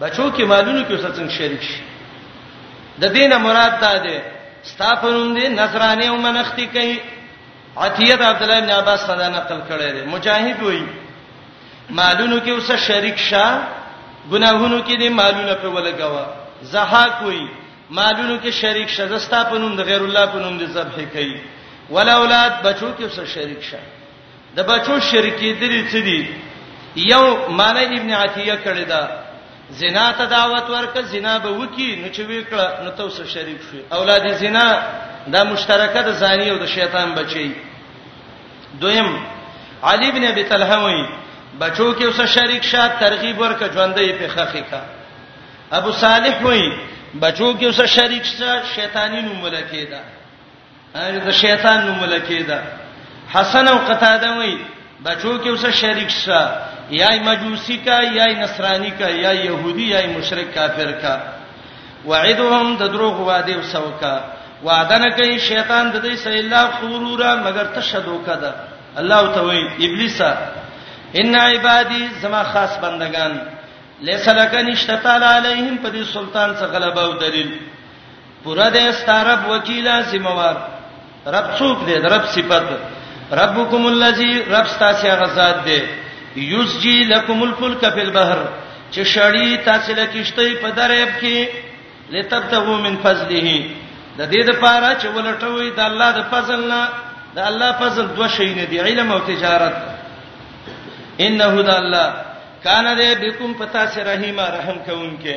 Speaker 1: بچو کې مالونو کې وسه څنګه شریک شي د دینه مراد دا ده ستا په نوم دي نصرانه او منختی کوي عطیه د عبد الله بن عباس صدا نقل کړی دی مجاهد وایي مالونو کې وسه شریک شه ګناهونو کې دې مالونه په ولګوا زهاک وایي مالونو کې شریک شه زستا په نوم د غیر الله په نوم دې ذبح کوي ولا اولاد بچو کې وسه شریک شه د بچو شرکی دلی څه دي یو معنی ابن عتیه کړی دا زنا ته دعوت ورکړه زنا به وکی نو چې وکړه نو ته اوس شریک شوی اولاد زنا دا مشترکه د زانی او د شیطان بچی دویم علی ابن ابي طلحه وی بچو کې اوس شریک شاه ترغیب ورکړه ژوندې په خخې کا ابو صالح وی بچو کې اوس شریک شاه شیطانی نوم ولکې دا هغه د شیطان نوم لکه ده حسن او قتاده وای بچو کې اوسه شریک شه یا مجوسی کا یا نصرانی کا یا يهودي یا مشرک کافر کا وعدهم د دروغ وعده وسوکا وعده نه کوي شیطان د دې سره الله غرورا مگر تشدو کده الله تعالی ابلیس ان عبادی زما خاص بندگان لیسلک نشتا تعالی علیهم په دې سلطان څخه غلبه او دلیل پورا دې ستارب وکیلا سیموار رب څوک دې رب صفات ربکم الذی رب تاسو هغه ذات دې یسجی لکم الفلک فی البحر چې شړی تاسو لکشته په دریاب کې لتبتغوا من فضله د دې لپاره چې ولټوي د الله د فضل نه د الله فضل دوه شي نه دی علم او تجارت انه د الله کان دې بكم پتا سره رحیم رحم کوونکې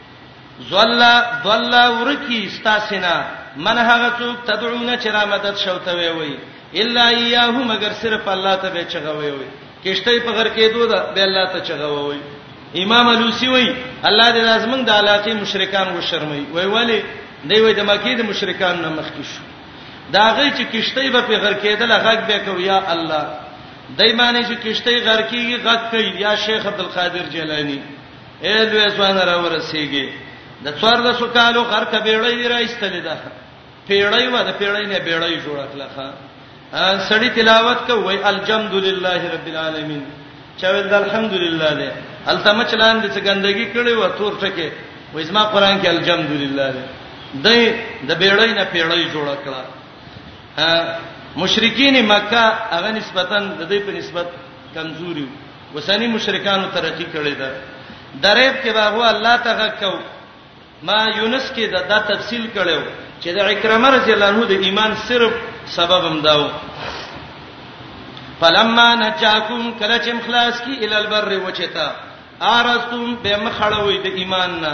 Speaker 1: ضل ضل ورکی استاسنا من هغه څوک تدعون چې را مدد شوته وی وی الا ایاه مگر صرف الله ته به چغوي وی کشته په غر کې دوه به الله ته چغوي امام الوسی وی الله دې لازمن د علاقه مشرکان و شرمای وی ولی دی وی د مکی د مشرکان نه مخ کې شو دا غي چې کشته به په غر کې دل غږ به کو یا الله دای باندې چې کشته غر کېږي غږ کوي یا شیخ عبد القادر جیلانی اې دوی ځوان را ورسیږي د څوارلسو کالو غرقه بیړۍ دی راایستلې ده پیړۍ و د پیړۍ نه بیړۍ جوړ کړه سړی تلاوت کوي الحمد لله رب العالمین چاویل د الحمد لله ده التم چلان د څنګهندګي کړي و تور ټکه و اسما قران کې الحمد لله ده د د بیړۍ نه پیړۍ جوړ کړه مشرکین مکه هغه نسبتا د دې په نسبت کمزوري اوسنی مشرکانو ترقی کړی ده دریب کې باغو الله ته غږ کو ما یونس کې دا, دا تفصیل کړو چې د اکرمه رضی الله عنه د ایمان صرف سبب هم داو فلما نجاکم کله چې مخلاص کی ال البر وچتا ارستم به مخړوي د ایمان نه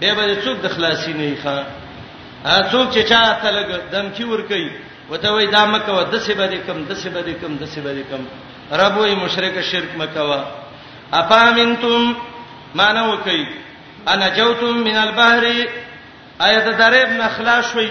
Speaker 1: به به څوک د خلاصي نه ښه ا څوک چې چا ته لګ دمکی ور کوي وته وای دا مکه و دسه باندې کم دسه باندې کم دسه باندې کم رب وای مشرک شرک مکه وا افامنتم معنا وکي انا جوتم من البحر ايت درب نخلا شوي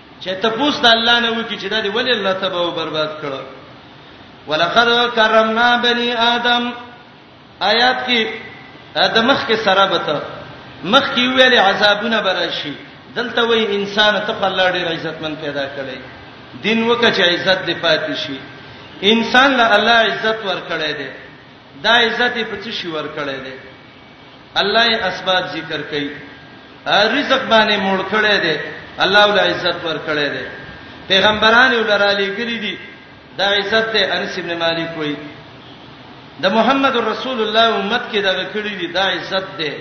Speaker 1: چې تپوس د الله نه وکی چې دا دی ولې الله تبا او برباد کړو ولقد کرمنا بني ادم آیات کې د مخ کې سره بته مخ کې ویلې عذابونه براشي دلته وای انسان ته په الله ډېر عزتمن پیدا کړي دین وکړي چې عزت دې پاتې شي انسان له الله عزت ورکړي دی دا عزت په څه شي ورکړی دی الله یې اسباب ذکر کوي رزق باندې موړ کړی دی الله ول عزت ورکړی دی پیغمبران ول را لېګلې دي دا عزت ته انس ابن مالک وایي د محمد رسول الله امت کې دا کړی دي دا عزت ده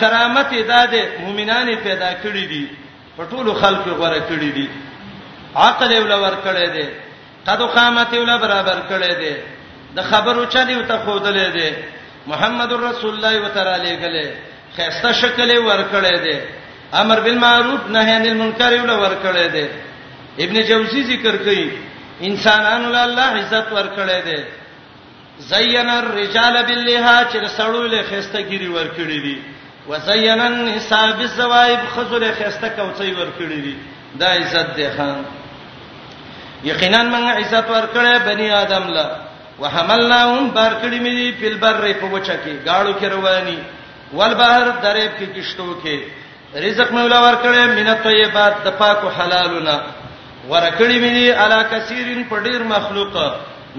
Speaker 1: کرامت ادا ده مؤمنان پیدا کړی دي په ټولو خلکو غوړه کړی دي عقل ول ور کړی دی قد قامت ولا برابر کړي دي د خبرو چلي او ته خودلې دي محمد رسول الله وتعالى غلې خسته شکل ور کړي دي امر بالمعروف نهي عن المنکر ولا ور کړي دي ابن جوزی ذکر کوي انسانانو له الله عزت ور کړي دي زین الرجال باللها چې د سړو له خسته ګيري ورکړي دي وزین النساء بالزوائب خزل خسته کوڅي ورکړي دي دا عزت ده خان یقینا موږ عزت ورکړې بنی آدم له وحملناهم بار کړی مې دی په بر په وچه کې گاړو کې رواني ول بهر درې کې کشتو کې رزق مې ولا ورکړې من الطيبات د پاکو حلالونه ورکړې مې دي علا کثیرن په ډیر مخلوق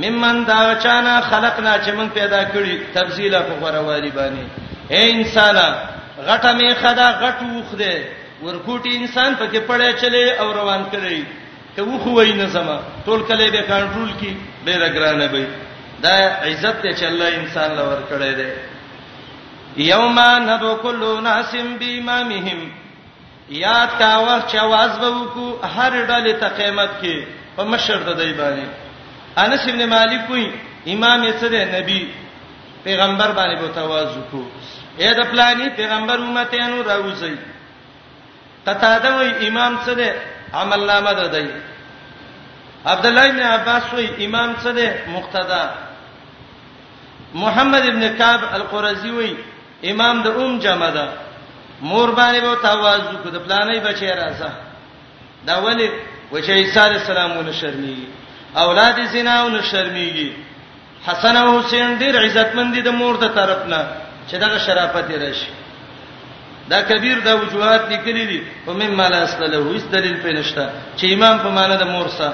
Speaker 1: ممن دا چانه خلقنا چې موږ پیدا کړی تفصیلا په غوروالي باندې اے انسان غټه مې خدا غټ وخ دې ورکوټي انسان پکې پړې چلے او روان کړي ته وخ وای نه زما ټول کله به کنټرول کی ډیر ګرانه به دا عزت ته چې الله انسان لور کړی دی یوم ندعو کل اناس بامامهم یاد کا وخت چې आवाज به وکړو هر ډلې ته قیامت کې په مشر د دی باندې انس ابن مالک وی امام یې سره نبی پیغمبر باندې بو تواز وکړو اې د پلاني پیغمبر امتیانو راوځي قطا دا وی امام سره عمل نامه ده دی عبد الله ابن عباس وی امام سره مقتدا محمد ابن کعب القرزی وی امام د ام جمع ده مور باندې به تواضع کو د پلانې بچی راځه دا ولی و چې عیسی علی السلام ونه شرمېږي اولاد زنا ونه شرمېږي حسن او حسین ډیر عزتمن دي د مور د طرف نه چې دغه شرافت یې راشي دا کبیر دا وجوهات لیکلي دي په مم مال اصله هیڅ دلیل پېنشته چې امام په معنی د مور سره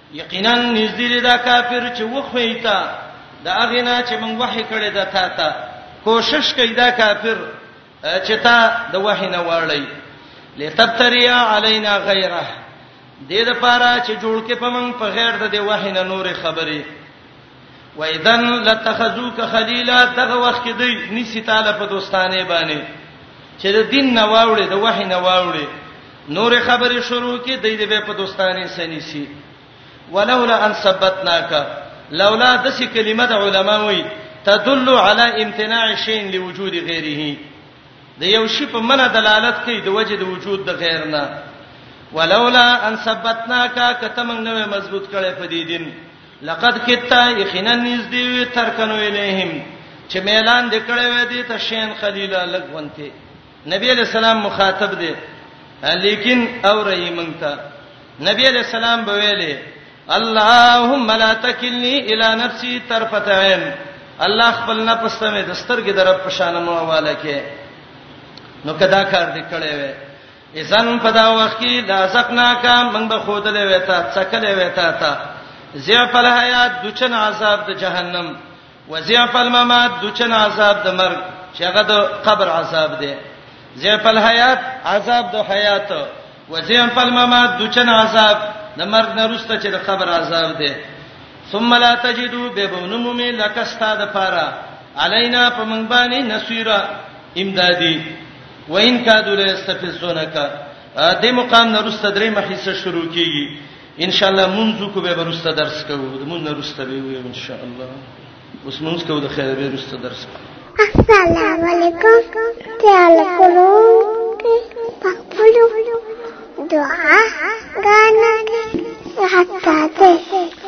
Speaker 1: یقینا نږدې دا کافر چې وخوېتا دا غنا چې موږ وحی کړی دا تا ته کوشش کوي دا کافر چې تا د وحی نه وړی لتبتریا علینا غیره دې د پاره چې جوړ کې پمن په غیر د دې وحی نه نور خبرې وایدن لتخذوک خلیلا دغه وخت دی نسی تعالی په دوستانه باندې چې د دین نه واوړي د وحی نه واوړي نور خبرې شروع کې د دې په دوستانه سني سي ولولا ان ثبتناک لولا د څه کلمه د علماوی تدل علی امتناع شیء لوجود غیره د یو شی په منه دلالت کوي د وجه د وجود د غیر نه ولولا ان ثبتناک کته موږ نو مضبوط کړي په دې دین لقد کتا یقینا نږدې وي ترکنو الیهم چې ميلان د کړه وې دي ته شین خلیل لګونته نبی علیہ السلام مخاطب دی لیکن اور یې مونږ ته نبی علیہ السلام به ویلې اللهم لا تکلنی الی نفسی طرفت عین الله خپل نفس ته مې دستر کې درب پښانه مو حواله کې نو کدا کار دې کړې وې اذن په دا وخت کې لازقنا کا موږ به خودلې وتا څکلې وتا تا ضعف الحیات دچن عذاب د جهنم وضعف الممات دچن عذاب د مرګ چې هغه د قبر عذاب دی ضعف الحیات عذاب د حیات وضعف الممات دچن عذاب د مرګ نه روسته چې د قبر عذاب دی ثم لا تجدو ببنمم لک استاد پارا علینا فمن بانی نصیرا امدادی وان کادو لا یستفزونک د مقام نرسته درې مخې سره شروع کیږي ان شاء الله منځو کو به ورسته درس کوو د مونږ نرسته به وي ان شاء الله اوس منځ کو د خیر به ورسته درس کوو
Speaker 2: السلام علیکم تعال کولو پخپلو دعا غانا حتا ته